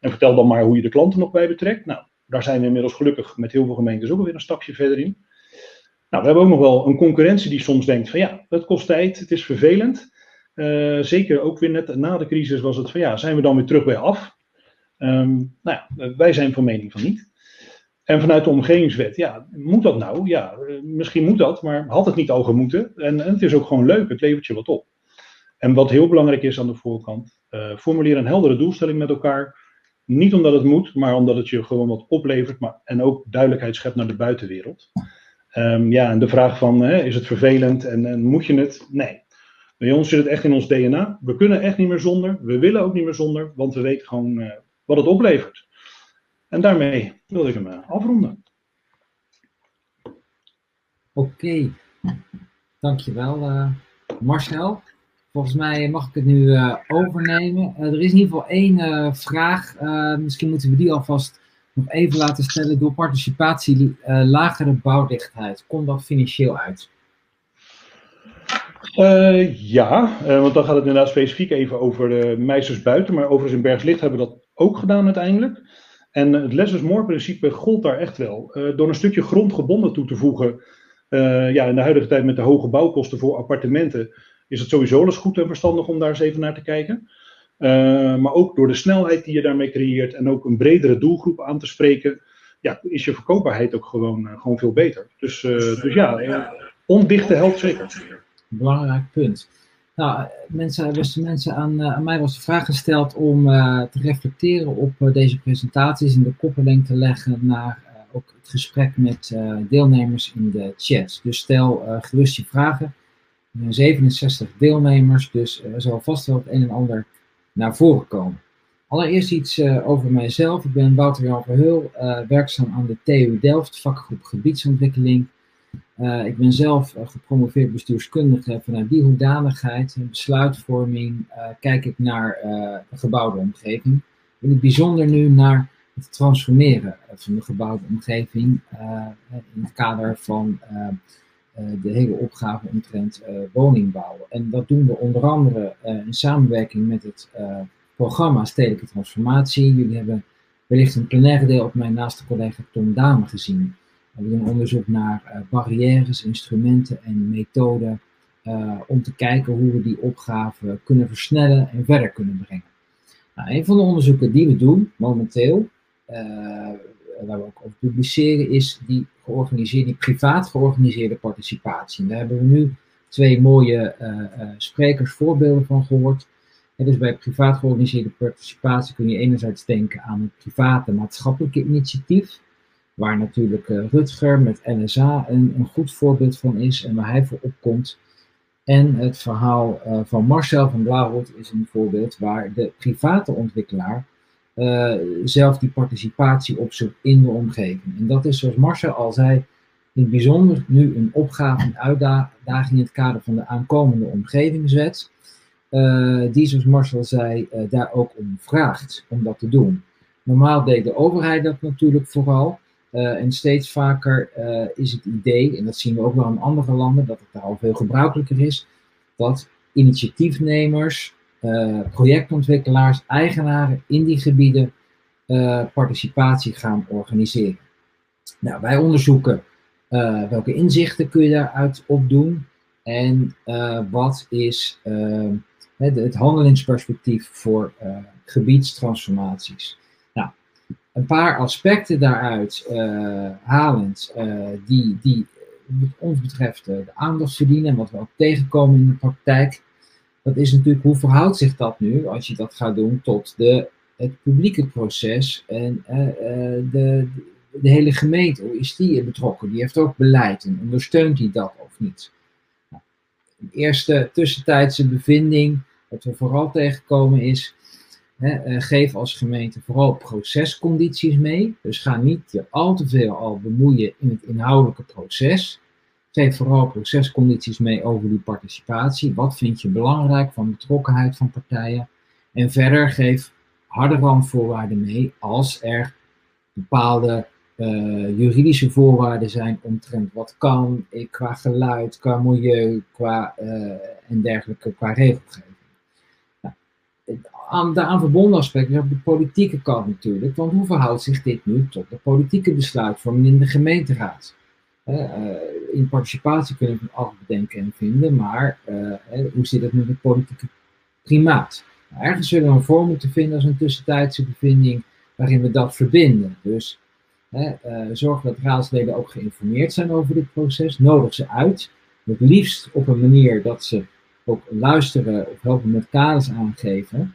En vertel dan maar hoe je de klanten nog bij betrekt. Nou, daar zijn we inmiddels gelukkig met heel veel gemeentes ook alweer een stapje verder in. Nou, we hebben ook nog wel een concurrentie die soms denkt van ja, het kost tijd, het is vervelend. Uh, zeker ook weer net na de crisis was het van ja, zijn we dan weer terug bij af? Um, nou ja, wij zijn van mening van niet. En vanuit de omgevingswet, ja, moet dat nou? Ja, misschien moet dat, maar had het niet al gemoeten? En, het is ook gewoon leuk, het levert je wat op. En wat heel belangrijk is aan de voorkant, uh, formuleer een heldere doelstelling met elkaar. Niet omdat het moet, maar omdat het je gewoon wat oplevert maar, en ook duidelijkheid schept naar de buitenwereld. Um, ja, en de vraag van, hè, is het vervelend en, moet je het? Nee. Bij ons zit het echt in ons DNA. We kunnen echt niet meer zonder. We willen ook niet meer zonder, want we weten gewoon uh, wat het oplevert. En daarmee wil ik hem uh, afronden. Oké, okay. dankjewel uh, Marcel. Volgens mij mag ik het nu uh, overnemen. er is in ieder geval één vraag. misschien moeten we die alvast nog even laten stellen. Door participatie lagere bouwdichtheid. Komt dat financieel uit? ja, want dan gaat het inderdaad specifiek even over de meisjes buiten. Maar overigens in Bergslicht hebben we dat ook gedaan uiteindelijk. En het less is more principe gold daar echt wel. Uh, door een stukje grond gebonden toe te voegen, uh, ja, in de huidige tijd met de hoge bouwkosten voor appartementen, is het sowieso alles goed en verstandig om daar eens even naar te kijken. Uh, maar ook door de snelheid die je daarmee creëert en ook een bredere doelgroep aan te spreken, ja, is je verkoopbaarheid ook gewoon, gewoon veel beter. Dus, dus ja, ondichte helpt zeker. Belangrijk punt. Nou, mensen, beste mensen, aan, uh, aan mij was de vraag gesteld om uh, te reflecteren op uh, deze presentaties en de koppeling te leggen naar ook het gesprek met deelnemers in de chat. Dus stel gerust je vragen. Er zijn 67 deelnemers, dus er zal vast wel het een en ander naar voren komen. Allereerst iets over mijzelf. Ik ben Wouter Jan Verheul, werkzaam aan de TU Delft, vakgroep gebiedsontwikkeling. Uh, ik ben zelf uh, gepromoveerd bestuurskundige. Vanuit die hoedanigheid en besluitvorming uh, kijk ik naar de gebouwde omgeving. In het bijzonder nu naar het transformeren van de gebouwde omgeving in het kader van de hele opgave omtrent woningbouw. En dat doen we onder andere in samenwerking met het programma Stedelijke Transformatie. Jullie hebben wellicht een plenaire deel op mijn naaste collega Tom Dame gezien. We doen onderzoek naar barrières, instrumenten en methoden om te kijken hoe we die opgave kunnen versnellen en verder kunnen brengen. Nou, een van de onderzoeken die we doen momenteel, uh, waar we ook over publiceren, is die, georganiseerde, die privaat georganiseerde participatie. Daar hebben we nu twee mooie uh, sprekers voorbeelden van gehoord. En dus bij privaat georganiseerde participatie kun je enerzijds denken aan het private maatschappelijke initiatief, waar natuurlijk Rutger met NSA een, een goed voorbeeld van is en waar hij voor opkomt. En het verhaal uh, van Marcel van Blauwhoed is een voorbeeld waar de private ontwikkelaar uh, zelf die participatie opzoekt in de omgeving. En dat is, zoals Marcel al zei, in het bijzonder nu een opgave, een uitdaging in het kader van de aankomende omgevingswet. Die, zoals Marcel zei, daar ook om vraagt om dat te doen. Normaal deed de overheid dat natuurlijk vooral. Uh, en steeds vaker uh, is het idee, en dat zien we ook wel in andere landen, dat het daar al veel gebruikelijker is, dat initiatiefnemers, uh, projectontwikkelaars, eigenaren in die gebieden participatie gaan organiseren. Nou, wij onderzoeken welke inzichten kun je daaruit opdoen en wat is het handelingsperspectief voor gebiedstransformaties een paar aspecten daaruit uh, halend, uh, die, die wat ons betreft uh, de aandacht verdienen en wat we ook tegenkomen in de praktijk. Dat is natuurlijk hoe verhoudt zich dat nu, als je dat gaat doen, tot de, het publieke proces en de, de hele gemeente. Hoe is die betrokken? Die heeft ook beleid en ondersteunt die dat of niet? Nou, eerste tussentijdse bevinding, wat we vooral tegenkomen, is uh, geef als gemeente vooral procescondities mee. Dus ga niet je al te veel al bemoeien in het inhoudelijke proces. Geef vooral procescondities mee over die participatie. Wat vind je belangrijk van betrokkenheid van partijen? En verder geef harde randvoorwaarden mee als er bepaalde uh, juridische voorwaarden zijn omtrent wat kan ik qua geluid, qua milieu, qua uh, en dergelijke, qua regelgeving aan, daaraan verbonden aspect op de politieke kant natuurlijk. Want hoe verhoudt zich dit nu tot de politieke besluitvorming in de gemeenteraad? Uh, in participatie kunnen we alles bedenken en vinden, maar uh, hoe zit het met het politieke primaat? Nou, ergens zullen we een vorm moeten vinden als een tussentijdse bevinding waarin we dat verbinden. Dus zorg dat raadsleden ook geïnformeerd zijn over dit proces, nodig ze uit. Het liefst op een manier dat ze ook luisteren of helpen met kaders aangeven.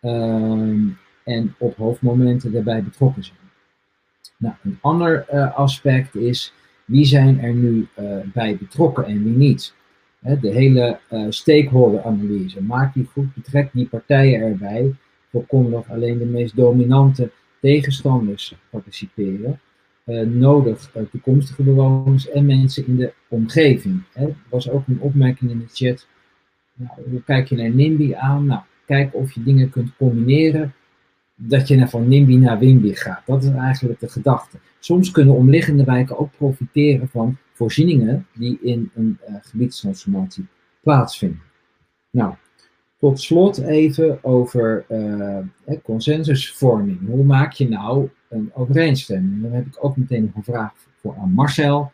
Ehm, en op hoofdmomenten daarbij betrokken zijn. Nou, een ander uh, aspect is wie zijn er nu uh, bij betrokken en wie niet. de hele uh, stakeholder-analyse. Maak die goed, betrek die partijen erbij. Voorkom dat alleen de meest dominante tegenstanders participeren. nodig toekomstige bewoners en mensen in de omgeving. Er was ook een opmerking in de chat. Nou, hoe kijk je naar NIMBY aan? Nou, kijken of je dingen kunt combineren, dat je van NIMBY naar WIMBY gaat. Dat is eigenlijk de gedachte. Soms kunnen omliggende wijken ook profiteren van voorzieningen die in een uh, gebiedstransformatie plaatsvinden. Nou, tot slot even over uh, consensusvorming. Hoe maak je nou een overeenstemming? Dan heb ik ook meteen nog een vraag voor aan Marcel.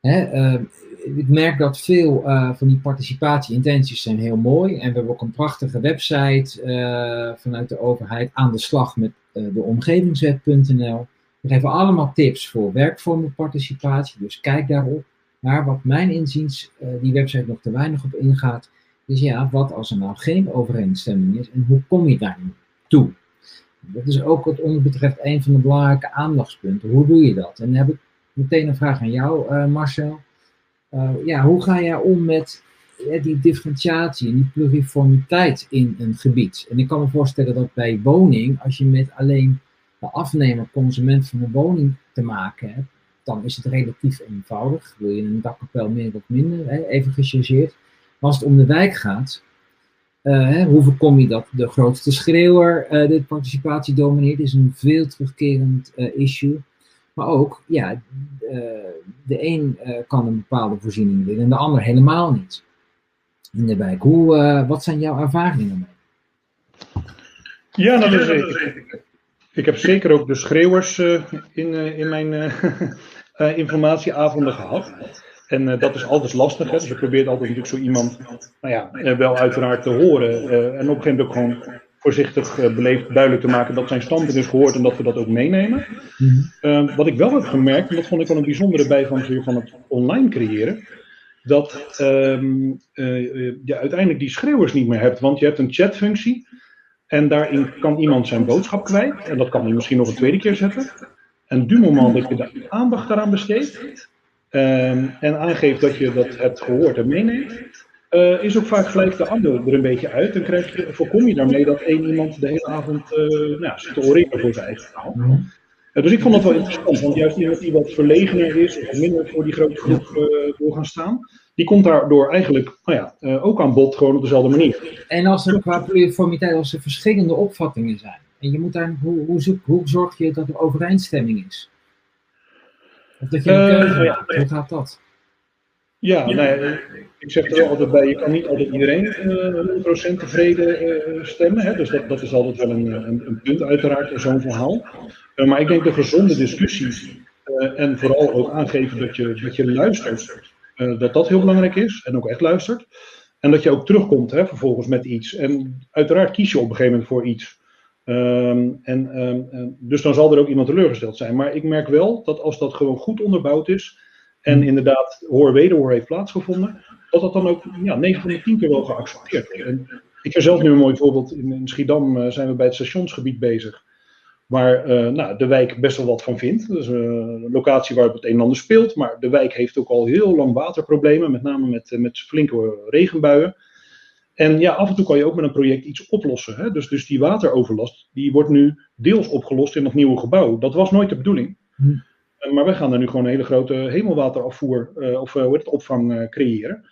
Hè, ik merk dat veel uh, van die participatieintenties zijn heel mooi. En we hebben ook een prachtige website uh, vanuit de overheid aan de slag met uh, de omgevingswet.nl. We geven allemaal tips voor werkvormenparticipatie, dus kijk daarop. Maar wat mijn inziens die website nog te weinig op ingaat, is ja, wat als er nou geen overeenstemming is en hoe kom je daar nu toe? Dat is ook wat ons betreft een van de belangrijke aandachtspunten. Hoe doe je dat? En dan heb ik meteen een vraag aan jou, Marcel. Uh, ja, hoe ga jij om met die differentiatie en die pluriformiteit in een gebied? En ik kan me voorstellen dat bij woning, als je met alleen de afnemer, consument van een woning te maken hebt, dan is het relatief eenvoudig. Wil je een dakkapel meer of minder, hè, even gechargeerd. Maar als het om de wijk gaat, Eh, hoe voorkom je dat de grootste schreeuwer uh, de participatie domineert? is een veel terugkerend issue. Maar ook, ja, de een kan een bepaalde voorziening willen en de ander helemaal niet. In de wijk. Hoe, wat zijn jouw ervaringen mee? Ja, dat is zeker. Ik heb zeker ook de schreeuwers in, in mijn [laughs] informatieavonden gehad. En dat is altijd lastig. Hè? Dus je probeert altijd natuurlijk zo iemand, nou ja, wel uiteraard te horen. En op een gegeven moment ook gewoon voorzichtig beleefd duidelijk te maken dat zijn standpunt is gehoord en dat we dat ook meenemen. Mm-hmm. wat ik wel heb gemerkt, en dat vond ik wel een bijzondere bijvangst van het online creëren, dat um, je uiteindelijk die schreeuwers niet meer hebt. Want je hebt een chatfunctie en daarin kan iemand zijn boodschap kwijt. En dat kan hij misschien nog een tweede keer zetten. En du moment dat je de aandacht daaraan besteedt, Um, en aangeeft dat je dat hebt gehoord en meeneemt, uh, is ook vaak gelijk de ander er een beetje uit. Krijg je, voorkom je daarmee dat één iemand de hele avond uh, nou, zit te oreren voor zijn eigen verhaal. Mm. Uh, dus ik vond dat wel interessant, want juist iemand die wat verlegener is, of minder voor die grote groep door gaan staan, die komt daardoor eigenlijk nou ja, ook aan bod, gewoon op dezelfde manier. En als er qua pluriformiteit, als er verschillende opvattingen zijn, en je moet daar, hoe, hoe, zoek, hoe zorg je dat er overeenstemming is? Of dat je een keuze hebt. Hoe gaat dat? Ja, nee, ik zeg er altijd bij, je kan niet altijd iedereen uh, 100% tevreden uh, stemmen. Hè? Dus dat, dat is altijd wel een, een, een punt uiteraard in zo'n verhaal. Maar ik denk de gezonde discussie en vooral ook aangeven dat je, dat je luistert, dat dat heel belangrijk is en ook echt luistert. En dat je ook terugkomt hè, vervolgens met iets. En uiteraard kies je op een gegeven moment voor iets. Um, en, um, dus dan zal er ook iemand teleurgesteld zijn. Maar ik merk wel dat als dat gewoon goed onderbouwd is. En inderdaad hoor-wederhoor heeft plaatsgevonden. Dat dat dan ook ja, 9 van de 10 keer wel geaccepteerd. En ik heb zelf nu een mooi voorbeeld. In, Schiedam uh, zijn we bij het stationsgebied bezig. Waar uh, nou, de wijk best wel wat van vindt. Dus uh, een locatie waar het een en ander speelt. Maar de wijk heeft ook al heel lang waterproblemen. Met name met, met flinke regenbuien. En ja, af en toe kan je ook met een project iets oplossen. Hè? Dus, dus die wateroverlast, die wordt nu deels opgelost in dat nieuwe gebouw. Dat was nooit de bedoeling. Hm. Eh, maar wij gaan er nu gewoon een hele grote hemelwaterafvoer, uh, of uh, hoe het, opvang creëren.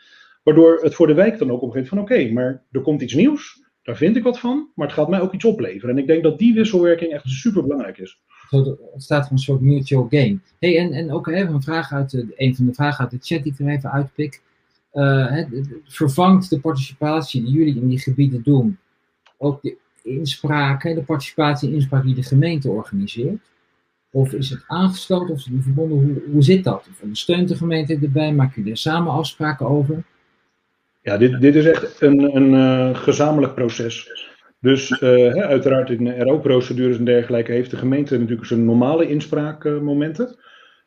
Waardoor het voor de wijk dan ook op een gegeven moment van oké, maar er komt iets nieuws. Daar vind ik wat van, maar het gaat mij ook iets opleveren. En ik denk dat die wisselwerking echt super belangrijk is. Het staat voor een soort mutual gain. Hey, en, en ook even een vraag uit de, een van de vragen uit de chat die ik er even uitpik. Vervangt de participatie die jullie in die gebieden doen ook de inspraak, de participatie en inspraak die de gemeente organiseert? Of is het aangesloten of is het verbonden? Hoe, zit dat? Of ondersteunt de gemeente erbij? Maak je er samen afspraken over? Ja, dit, dit is echt een, een uh, gezamenlijk proces. Dus hè, uiteraard in RO-procedures en dergelijke heeft de gemeente natuurlijk zijn normale inspraakmomenten.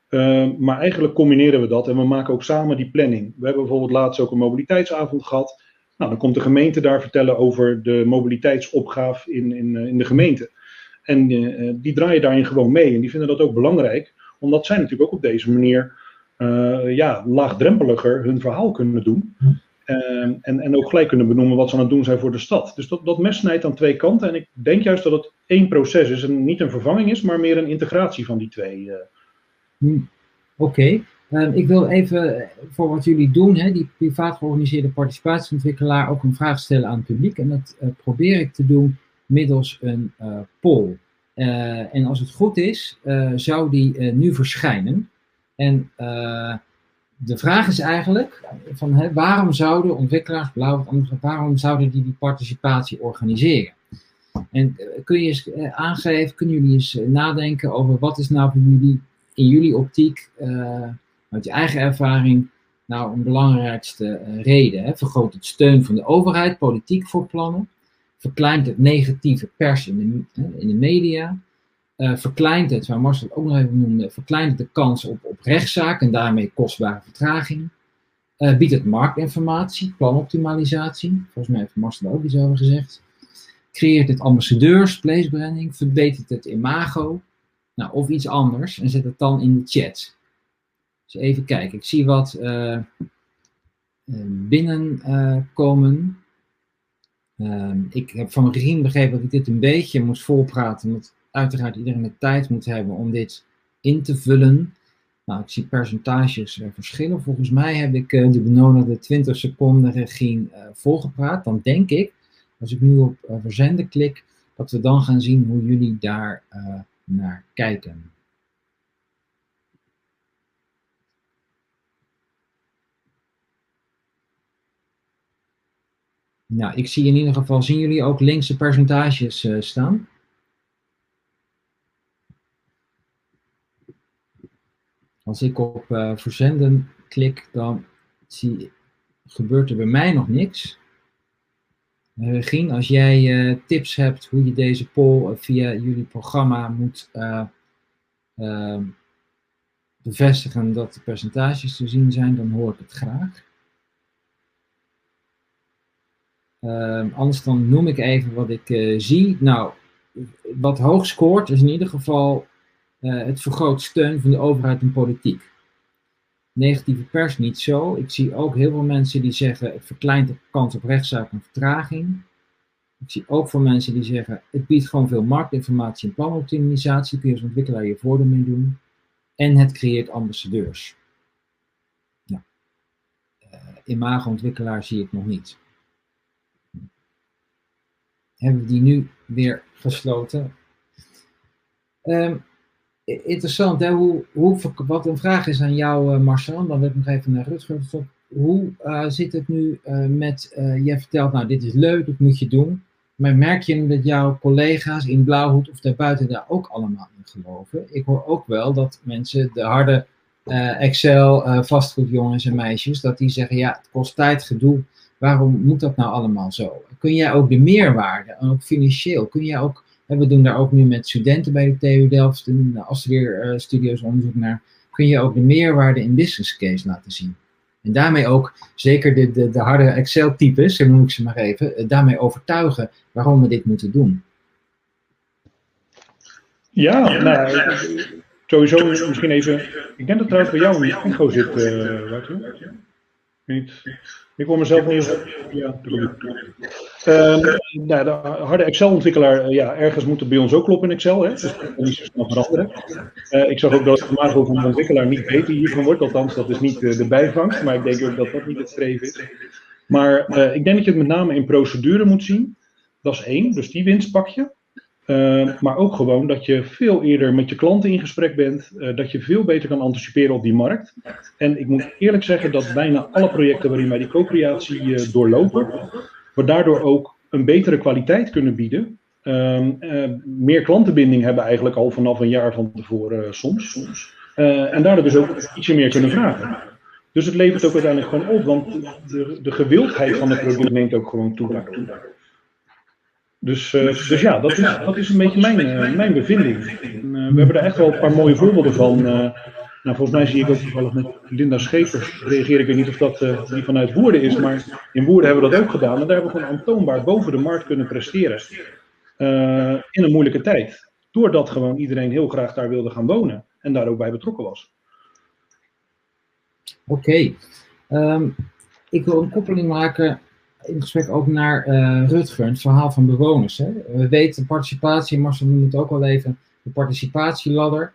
Uh, maar eigenlijk combineren we dat en we maken ook samen die planning. We hebben bijvoorbeeld laatst ook een mobiliteitsavond gehad. Nou, dan komt de gemeente daar vertellen over de mobiliteitsopgave in, in, in de gemeente. En uh, die draaien daarin gewoon mee. En die vinden dat ook belangrijk, omdat zij natuurlijk ook op deze manier uh, ja, laagdrempeliger hun verhaal kunnen doen. en, en ook gelijk kunnen benoemen wat ze aan het doen zijn voor de stad. Dus dat, dat mes snijdt aan twee kanten. En ik denk juist dat het één proces is en niet een vervanging is, maar meer een integratie van die twee. Hm. Oké, okay. um, ik wil even voor wat jullie doen, hè, die privaat georganiseerde participatieontwikkelaar, ook een vraag stellen aan het publiek. En dat probeer ik te doen middels een uh, poll. Uh, en als het goed is, zou die nu verschijnen. En de vraag is eigenlijk, van, hè, waarom zouden ontwikkelaars, blauw, waarom zouden die die participatie organiseren? En kun je eens aangeven, kunnen jullie eens nadenken over wat is nou voor jullie in jullie optiek, uit je eigen ervaring, nou een belangrijkste reden? Hè? Vergroot het steun van de overheid, politiek voor plannen? Verkleint het negatieve pers in de, in de media? Uh, verkleint het, waar Marcel ook nog even noemde, verkleint het de kans op, op rechtszaak en daarmee kostbare vertraging? biedt het marktinformatie, planoptimalisatie? Volgens mij heeft Marcel ook iets over gezegd. Creëert het ambassadeurs, place branding? Verbetert het imago? Nou, of iets anders en zet het dan in de chat. Dus even kijken, ik zie wat uh, binnenkomen. Uh, ik heb van Rien begrepen dat ik dit een beetje moest volpraten, omdat uiteraard iedereen de tijd moet hebben om dit in te vullen. Nou, ik zie percentages verschillen. Volgens mij heb ik de benodigde 20 seconden Regine volgepraat. Dan denk ik als ik nu op uh, verzenden klik, dat we dan gaan zien hoe jullie daar uh, naar kijken. Nou, ik zie in ieder geval, zien jullie ook links de percentages uh, staan? Als ik op uh, verzenden klik, dan zie, gebeurt er bij mij nog niks. Regine, als jij tips hebt hoe je deze poll via jullie programma moet bevestigen dat de percentages te zien zijn, dan hoor ik het graag. Uh, anders dan noem ik even wat ik uh, zie. Nou, wat hoog scoort is in ieder geval uh, het vergroot steun van de overheid en politiek. Negatieve pers niet zo. Ik zie ook heel veel mensen die zeggen het verkleint de kans op rechtszaak en vertraging. Ik zie ook veel mensen die zeggen het biedt gewoon veel marktinformatie en planoptimisatie. Kun je als ontwikkelaar je voordeel mee doen. En het creëert ambassadeurs. Nou, imago-ontwikkelaar zie ik nog niet hebben we die nu weer gesloten. Um, interessant, hè? Hoe, hoe, wat een vraag is aan jou, uh, Marcel, dan wil ik nog even naar Rutger. Hoe uh, zit het nu uh, met, jij vertelt, nou dit is leuk, dat moet je doen. Maar merk je dat jouw collega's in Blauwhoed of daarbuiten daar ook allemaal in geloven? Ik hoor ook wel dat mensen, de harde Excel vastgoedjongens en meisjes, dat die zeggen, ja, het kost tijd, gedoe. Waarom moet dat nou allemaal zo? Kun jij ook de meerwaarde, en ook financieel, kun jij ook, we doen daar ook nu met studenten bij de TU Delft, en als er weer uh, studio's onderzoek naar, kun je ook de meerwaarde in business case laten zien. En daarmee ook, zeker de, de, de harde Excel-types, zo noem ik ze maar even, uh, daarmee overtuigen waarom we dit moeten doen. Ja, nou, sowieso misschien even, ik denk dat trouwens bij jou een echo zit, uh, Wouter. Niet. Ik hoor mezelf niet. Ja, um, nou, de harde Excel-ontwikkelaar, ja, ergens moet het bij ons ook kloppen in Excel. Hè? Dus dat kan niet zo snel veranderen. Uh, ik zag ook dat het imago van de ontwikkelaar niet beter hiervan wordt. Althans, dat is niet uh, de bijvangst. Maar ik denk ook dat dat niet het streven is. Maar ik denk dat je het met name in procedure moet zien. Dat is één, dus die winst pak je. Uh, maar ook gewoon dat je veel eerder met je klanten in gesprek bent, uh, dat je veel beter kan anticiperen op die markt. En ik moet eerlijk zeggen dat bijna alle projecten waarin wij die co-creatie uh, doorlopen, we daardoor ook een betere kwaliteit kunnen bieden. meer klantenbinding hebben eigenlijk al vanaf een jaar van tevoren soms. en daardoor dus ook ietsje meer kunnen vragen. Dus het levert ook uiteindelijk gewoon op, want de, de gewildheid van het product neemt ook gewoon toe. Dus, uh, dus ja, dat is, dat is een beetje mijn, uh, mijn bevinding. En, uh, we hebben er echt wel een paar mooie voorbeelden van. nou, volgens mij zie ik ook toevallig met Linda Schepers, reageer ik weet niet of dat die vanuit Woerden is, maar in Woerden hebben we dat ook gedaan. En daar hebben we gewoon aantoonbaar boven de markt kunnen presteren. in een moeilijke tijd. Doordat gewoon iedereen heel graag daar wilde gaan wonen en daar ook bij betrokken was. Oké. Okay. Um, ik wil een koppeling maken in gesprek ook naar uh, Rutger, het verhaal van bewoners. Hè. We weten participatie, Marcel het ook al even, de participatieladder.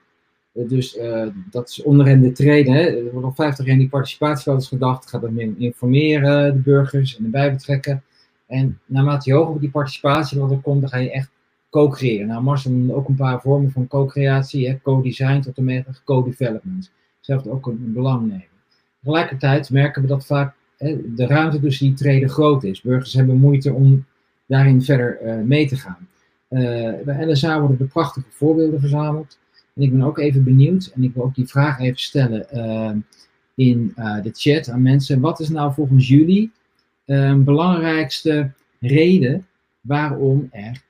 Uh, dus uh, dat is onderin de treden. Er wordt al 50 jaar die participatieladders gedacht. Gaat meer informeren, de burgers en erbij betrekken. En naarmate je hoger op die participatieladder komt, dan ga je echt co-creëren. Nou, Marcel noemde ook een paar vormen van co-creatie. Co-design tot en met co-development. Zelf ook een, een belang nemen. Tegelijkertijd merken we dat vaak de ruimte tussen die treden groot is. Burgers hebben moeite om daarin verder uh, mee te gaan. Uh, bij LSA worden er prachtige voorbeelden verzameld. En ik ben ook even benieuwd, en ik wil ook die vraag even stellen uh, in de chat aan mensen. Wat is nou volgens jullie een belangrijkste reden waarom er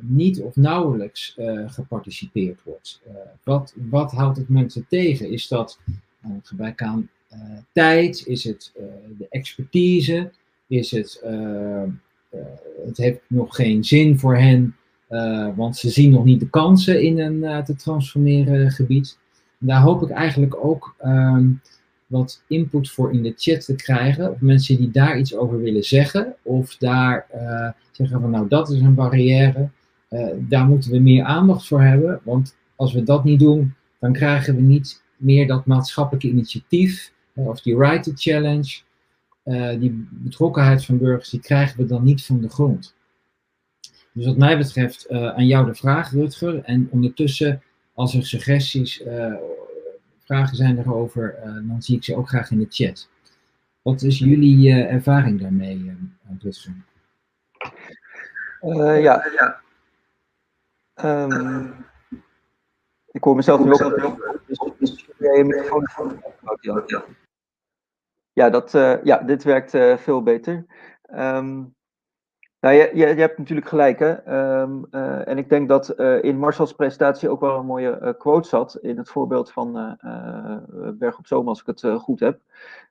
niet of nauwelijks geparticipeerd wordt? wat, wat houdt het mensen tegen? Is dat een gebrek aan tijd? Is het uh, de expertise? Is het, uh, het heeft nog geen zin voor hen, want ze zien nog niet de kansen in een te transformeren gebied. Daar hoop ik eigenlijk ook um, wat input voor in de chat te krijgen. Of mensen die daar iets over willen zeggen. Of daar zeggen van nou dat is een barrière. daar moeten we meer aandacht voor hebben. Want als we dat niet doen, dan krijgen we niet meer dat maatschappelijke initiatief of die Writer Challenge. eh, die betrokkenheid van burgers, die krijgen we dan niet van de grond. Dus wat mij betreft eh, aan jou de vraag, Rutger. En ondertussen, als er suggesties, eh, vragen zijn erover, eh, dan zie ik ze ook graag in de chat. Wat is jullie eh, ervaring daarmee, eh, Rutger? Eh, ja. Ehm, ik hoor mezelf nu ook. Dus, dus jij je microfoon ja. Ja, dat, eh, ja, dit werkt eh, veel beter. Ehm, nou, je, je, hebt natuurlijk gelijk, hè. Ehm, eh, en ik denk dat in Marcel's presentatie ook wel een mooie quote zat. In het voorbeeld van Berg op Zoom, als ik het goed heb.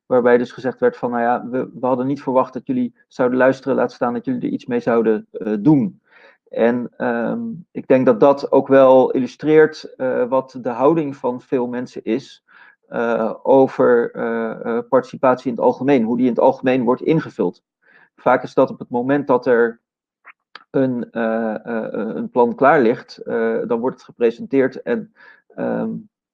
Waarbij dus gezegd werd van, nou ja, we, we hadden niet verwacht dat jullie zouden luisteren. Laat staan dat jullie er iets mee zouden doen. En ehm, ik denk dat dat ook wel illustreert wat de houding van veel mensen is over eh, eh, participatie in het algemeen, hoe die in het algemeen wordt ingevuld. Vaak is dat op het moment dat er een, eh, eh, een plan klaar ligt, eh, dan wordt het gepresenteerd en ehm,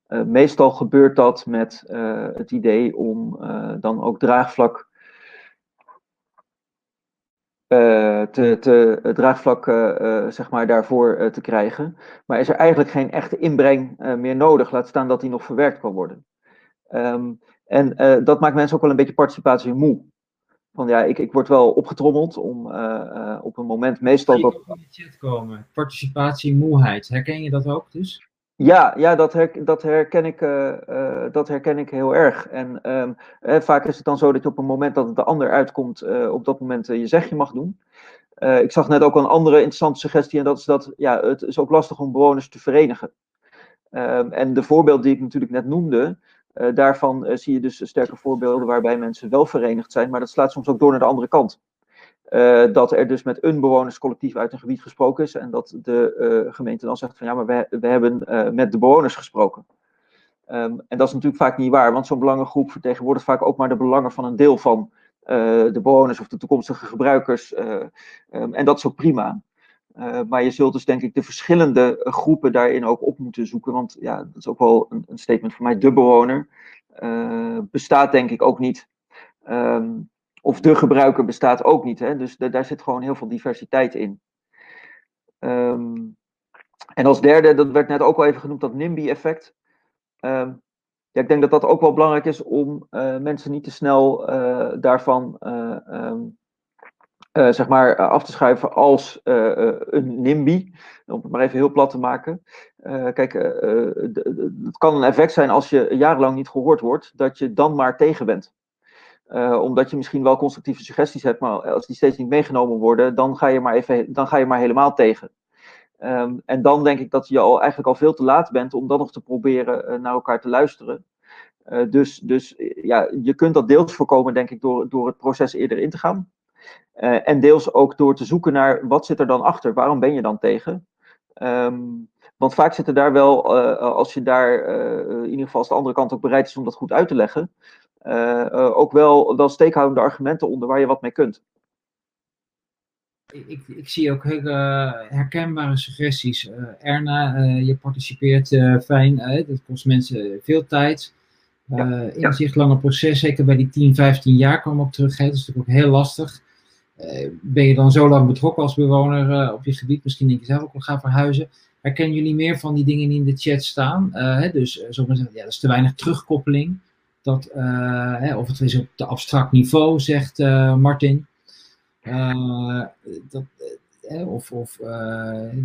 eh, meestal gebeurt dat met eh, het idee om eh, dan ook draagvlak eh, te, te, draagvlak eh, eh, zeg maar daarvoor eh, te krijgen. Maar is er eigenlijk geen echte inbreng eh, meer nodig, laat staan dat die nog verwerkt kan worden. Ehm, en eh, dat maakt mensen ook wel een beetje participatie moe. Van ja, ik, ik word wel opgetrommeld om eh, eh, op een moment meestal Ik dat. in de chat komen. Participatie, moeheid. Herken je dat ook dus? Ja, ja dat, her, dat, herken ik, dat herken ik heel erg. En ehm, eh, vaak is het dan zo dat je op een moment dat het de ander uitkomt, op dat moment je zegje mag doen. Ik zag net ook een andere interessante suggestie en dat is dat ja, het is ook lastig om bewoners te verenigen. Ehm, en de voorbeeld die ik natuurlijk net noemde, eh, daarvan eh, zie je dus sterke voorbeelden waarbij mensen wel verenigd zijn, maar dat slaat soms ook door naar de andere kant. Eh, dat er dus met een bewonerscollectief uit een gebied gesproken is en dat de gemeente dan zegt van ja, maar we, we hebben met de bewoners gesproken. Ehm, en dat is natuurlijk vaak niet waar, want zo'n belangengroep vertegenwoordigt vaak ook maar de belangen van een deel van de bewoners of de toekomstige gebruikers. eh, ehm, en dat is ook prima. Eh, maar je zult dus denk ik de verschillende eh, groepen daarin ook op moeten zoeken. Want ja, dat is ook wel een, een statement van mij. De bewoner eh, bestaat denk ik ook niet. Ehm, of de gebruiker bestaat ook niet. Hè? Dus da- daar zit gewoon heel veel diversiteit in. Ehm, en als derde, dat werd net ook al even genoemd, dat NIMBY-effect. Ehm, ja, ik denk dat dat ook wel belangrijk is om mensen niet te snel daarvan eh, zeg maar, eh, af te schuiven als eh, een NIMBY. Om het maar even heel plat te maken. Kijk, het kan een effect zijn als je jarenlang niet gehoord wordt, dat je dan maar tegen bent. Omdat je misschien wel constructieve suggesties hebt, maar als die steeds niet meegenomen worden, dan ga je maar, even, dan ga je maar helemaal tegen. Ehm, en dan denk ik dat je al, eigenlijk al veel te laat bent om dan nog te proberen naar elkaar te luisteren. Dus dus ja, je kunt dat deels voorkomen, denk ik, door, door het proces eerder in te gaan. Eh, en deels ook door te zoeken naar wat zit er dan achter? Waarom ben je dan tegen? Ehm, want vaak zitten daar wel, eh, als je daar eh, in ieder geval als de andere kant ook bereid is om dat goed uit te leggen, ook wel, wel steekhoudende argumenten onder waar je wat mee kunt. Ik, ik, zie ook heel eh, herkenbare suggesties. Erna, je participeert eh, fijn. dat kost mensen veel tijd. Eh, inzicht, lange proces. Zeker bij die 10, 15 jaar kwam op terug. hè, Dat is natuurlijk ook heel lastig. Eh, ben je dan zo lang betrokken als bewoner eh, op je gebied? Misschien denk je zelf ook wel gaan verhuizen. Herkennen jullie meer van die dingen die in de chat staan? Eh, hè, dus, zeggen, ja, dat is te weinig terugkoppeling. Dat, hè, of het is op te abstract niveau, zegt Martin. Dat, of of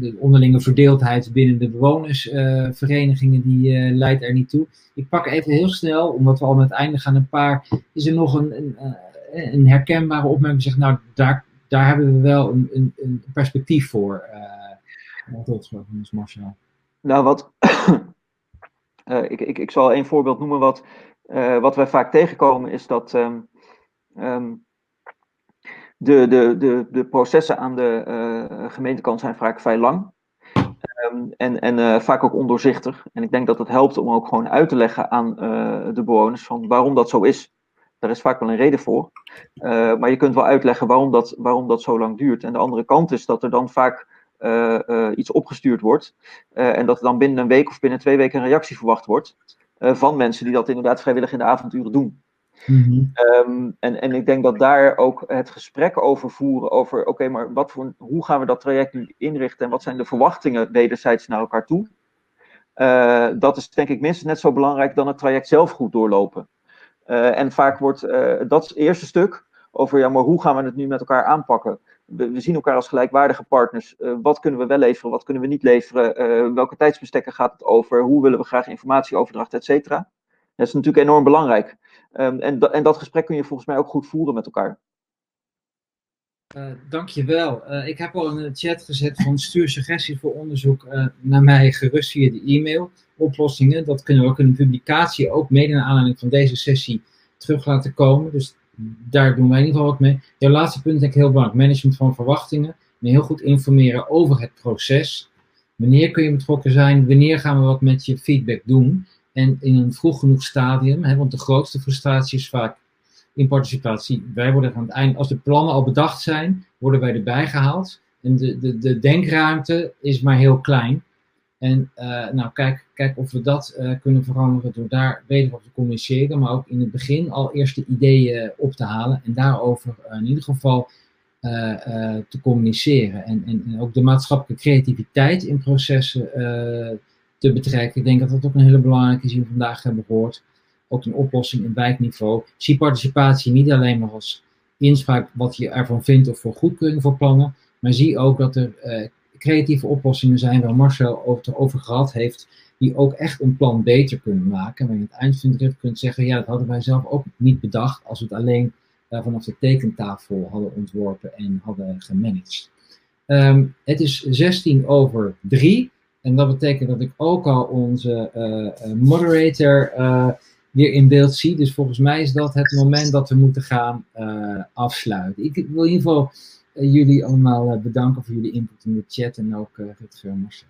de onderlinge verdeeldheid binnen de bewonersverenigingen, die leidt er niet toe. Ik pak even heel snel, omdat we al met het einde gaan, een paar. Is er nog een, een, een herkenbare opmerking? Zeg, nou, daar, daar hebben we wel een, een, een perspectief voor. Uh, Marcel. Nou, wat. uh, [coughs] ik, ik, ik zal een voorbeeld noemen. Wat, uh, wat wij vaak tegenkomen is dat. Um, um, de, de, de, de processen aan de uh, gemeentekant zijn vaak vrij lang. Um, en en vaak ook ondoorzichtig. En ik denk dat het helpt om ook gewoon uit te leggen aan de bewoners van waarom dat zo is. Daar is vaak wel een reden voor. Uh, maar je kunt wel uitleggen waarom dat, waarom dat zo lang duurt. En de andere kant is dat er dan vaak uh, iets opgestuurd wordt. en dat er dan binnen een week of binnen twee weken een reactie verwacht wordt. van mensen die dat inderdaad vrijwillig in de avonduren doen. Mhm. Ehm, en, en ik denk dat daar ook het gesprek over voeren, over oké, maar wat voor, hoe gaan we dat traject nu inrichten en wat zijn de verwachtingen wederzijds naar elkaar toe? Eh, dat is denk ik minstens net zo belangrijk dan het traject zelf goed doorlopen. Eh, en vaak wordt uh, dat eerste stuk over, ja, maar hoe gaan we het nu met elkaar aanpakken? We, zien elkaar als gelijkwaardige partners. wat kunnen we wel leveren, wat kunnen we niet leveren? welke tijdsbestekken gaat het over? Hoe willen we graag informatieoverdracht, et cetera? Dat is natuurlijk enorm belangrijk. Um, en, en dat gesprek kun je volgens mij ook goed voeren met elkaar. Uh, dankjewel. Uh, ik heb al in de chat gezet van stuur suggesties voor onderzoek uh, naar mij gerust via de e-mail. Oplossingen, dat kunnen we ook in een publicatie, ook mede naar aanleiding van deze sessie, terug laten komen. Dus daar doen wij in ieder geval wat mee. Jouw laatste punt denk ik heel belangrijk. Management van verwachtingen. En heel goed informeren over het proces. Wanneer kun je betrokken zijn? Wanneer gaan we wat met je feedback doen? En in een vroeg genoeg stadium, hè, want de grootste frustratie is vaak in participatie. Wij worden aan het eind, als de plannen al bedacht zijn, worden wij erbij gehaald. En de, de, de denkruimte is maar heel klein. En uh, nou, kijk, kijk of we dat uh, kunnen veranderen door daar beter op te communiceren, maar ook in het begin al eerste ideeën op te halen en daarover in ieder geval te communiceren. En, en, en, ook de maatschappelijke creativiteit in processen te betrekken. Ik denk dat dat ook een hele belangrijke is die we vandaag hebben gehoord. Ook een oplossing in wijkniveau. Zie participatie niet alleen maar als inspraak wat je ervan vindt of voor goedkeuring voor plannen, maar zie ook dat er uh, creatieve oplossingen zijn waar Marcel het over gehad heeft, die ook echt een plan beter kunnen maken. Waar je aan het eind van de rit kunt zeggen, ja, dat hadden wij zelf ook niet bedacht als we het alleen uh, vanaf de tekentafel hadden ontworpen en hadden gemanaged. Um, het is 16 over 3. En dat betekent dat ik ook al onze uh, moderator weer in beeld zie. Dus volgens mij is dat het moment dat we moeten gaan uh, afsluiten. Ik wil in ieder geval jullie allemaal bedanken voor jullie input in de chat en ook Rutger Marcel.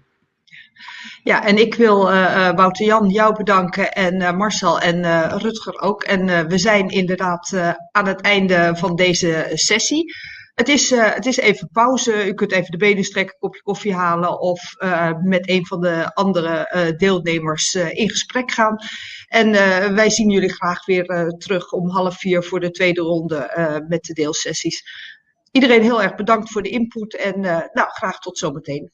Ja, en ik wil uh, Wouter Jan jou bedanken en uh, Marcel en uh, Rutger ook. En we zijn inderdaad aan het einde van deze sessie. Het is, uh, het is even pauze. U kunt even de benen strekken, een kopje koffie halen of uh, met een van de andere uh, deelnemers in gesprek gaan. En wij zien jullie graag weer terug om half vier voor de tweede ronde met de deelsessies. Iedereen heel erg bedankt voor de input en nou, graag tot zometeen.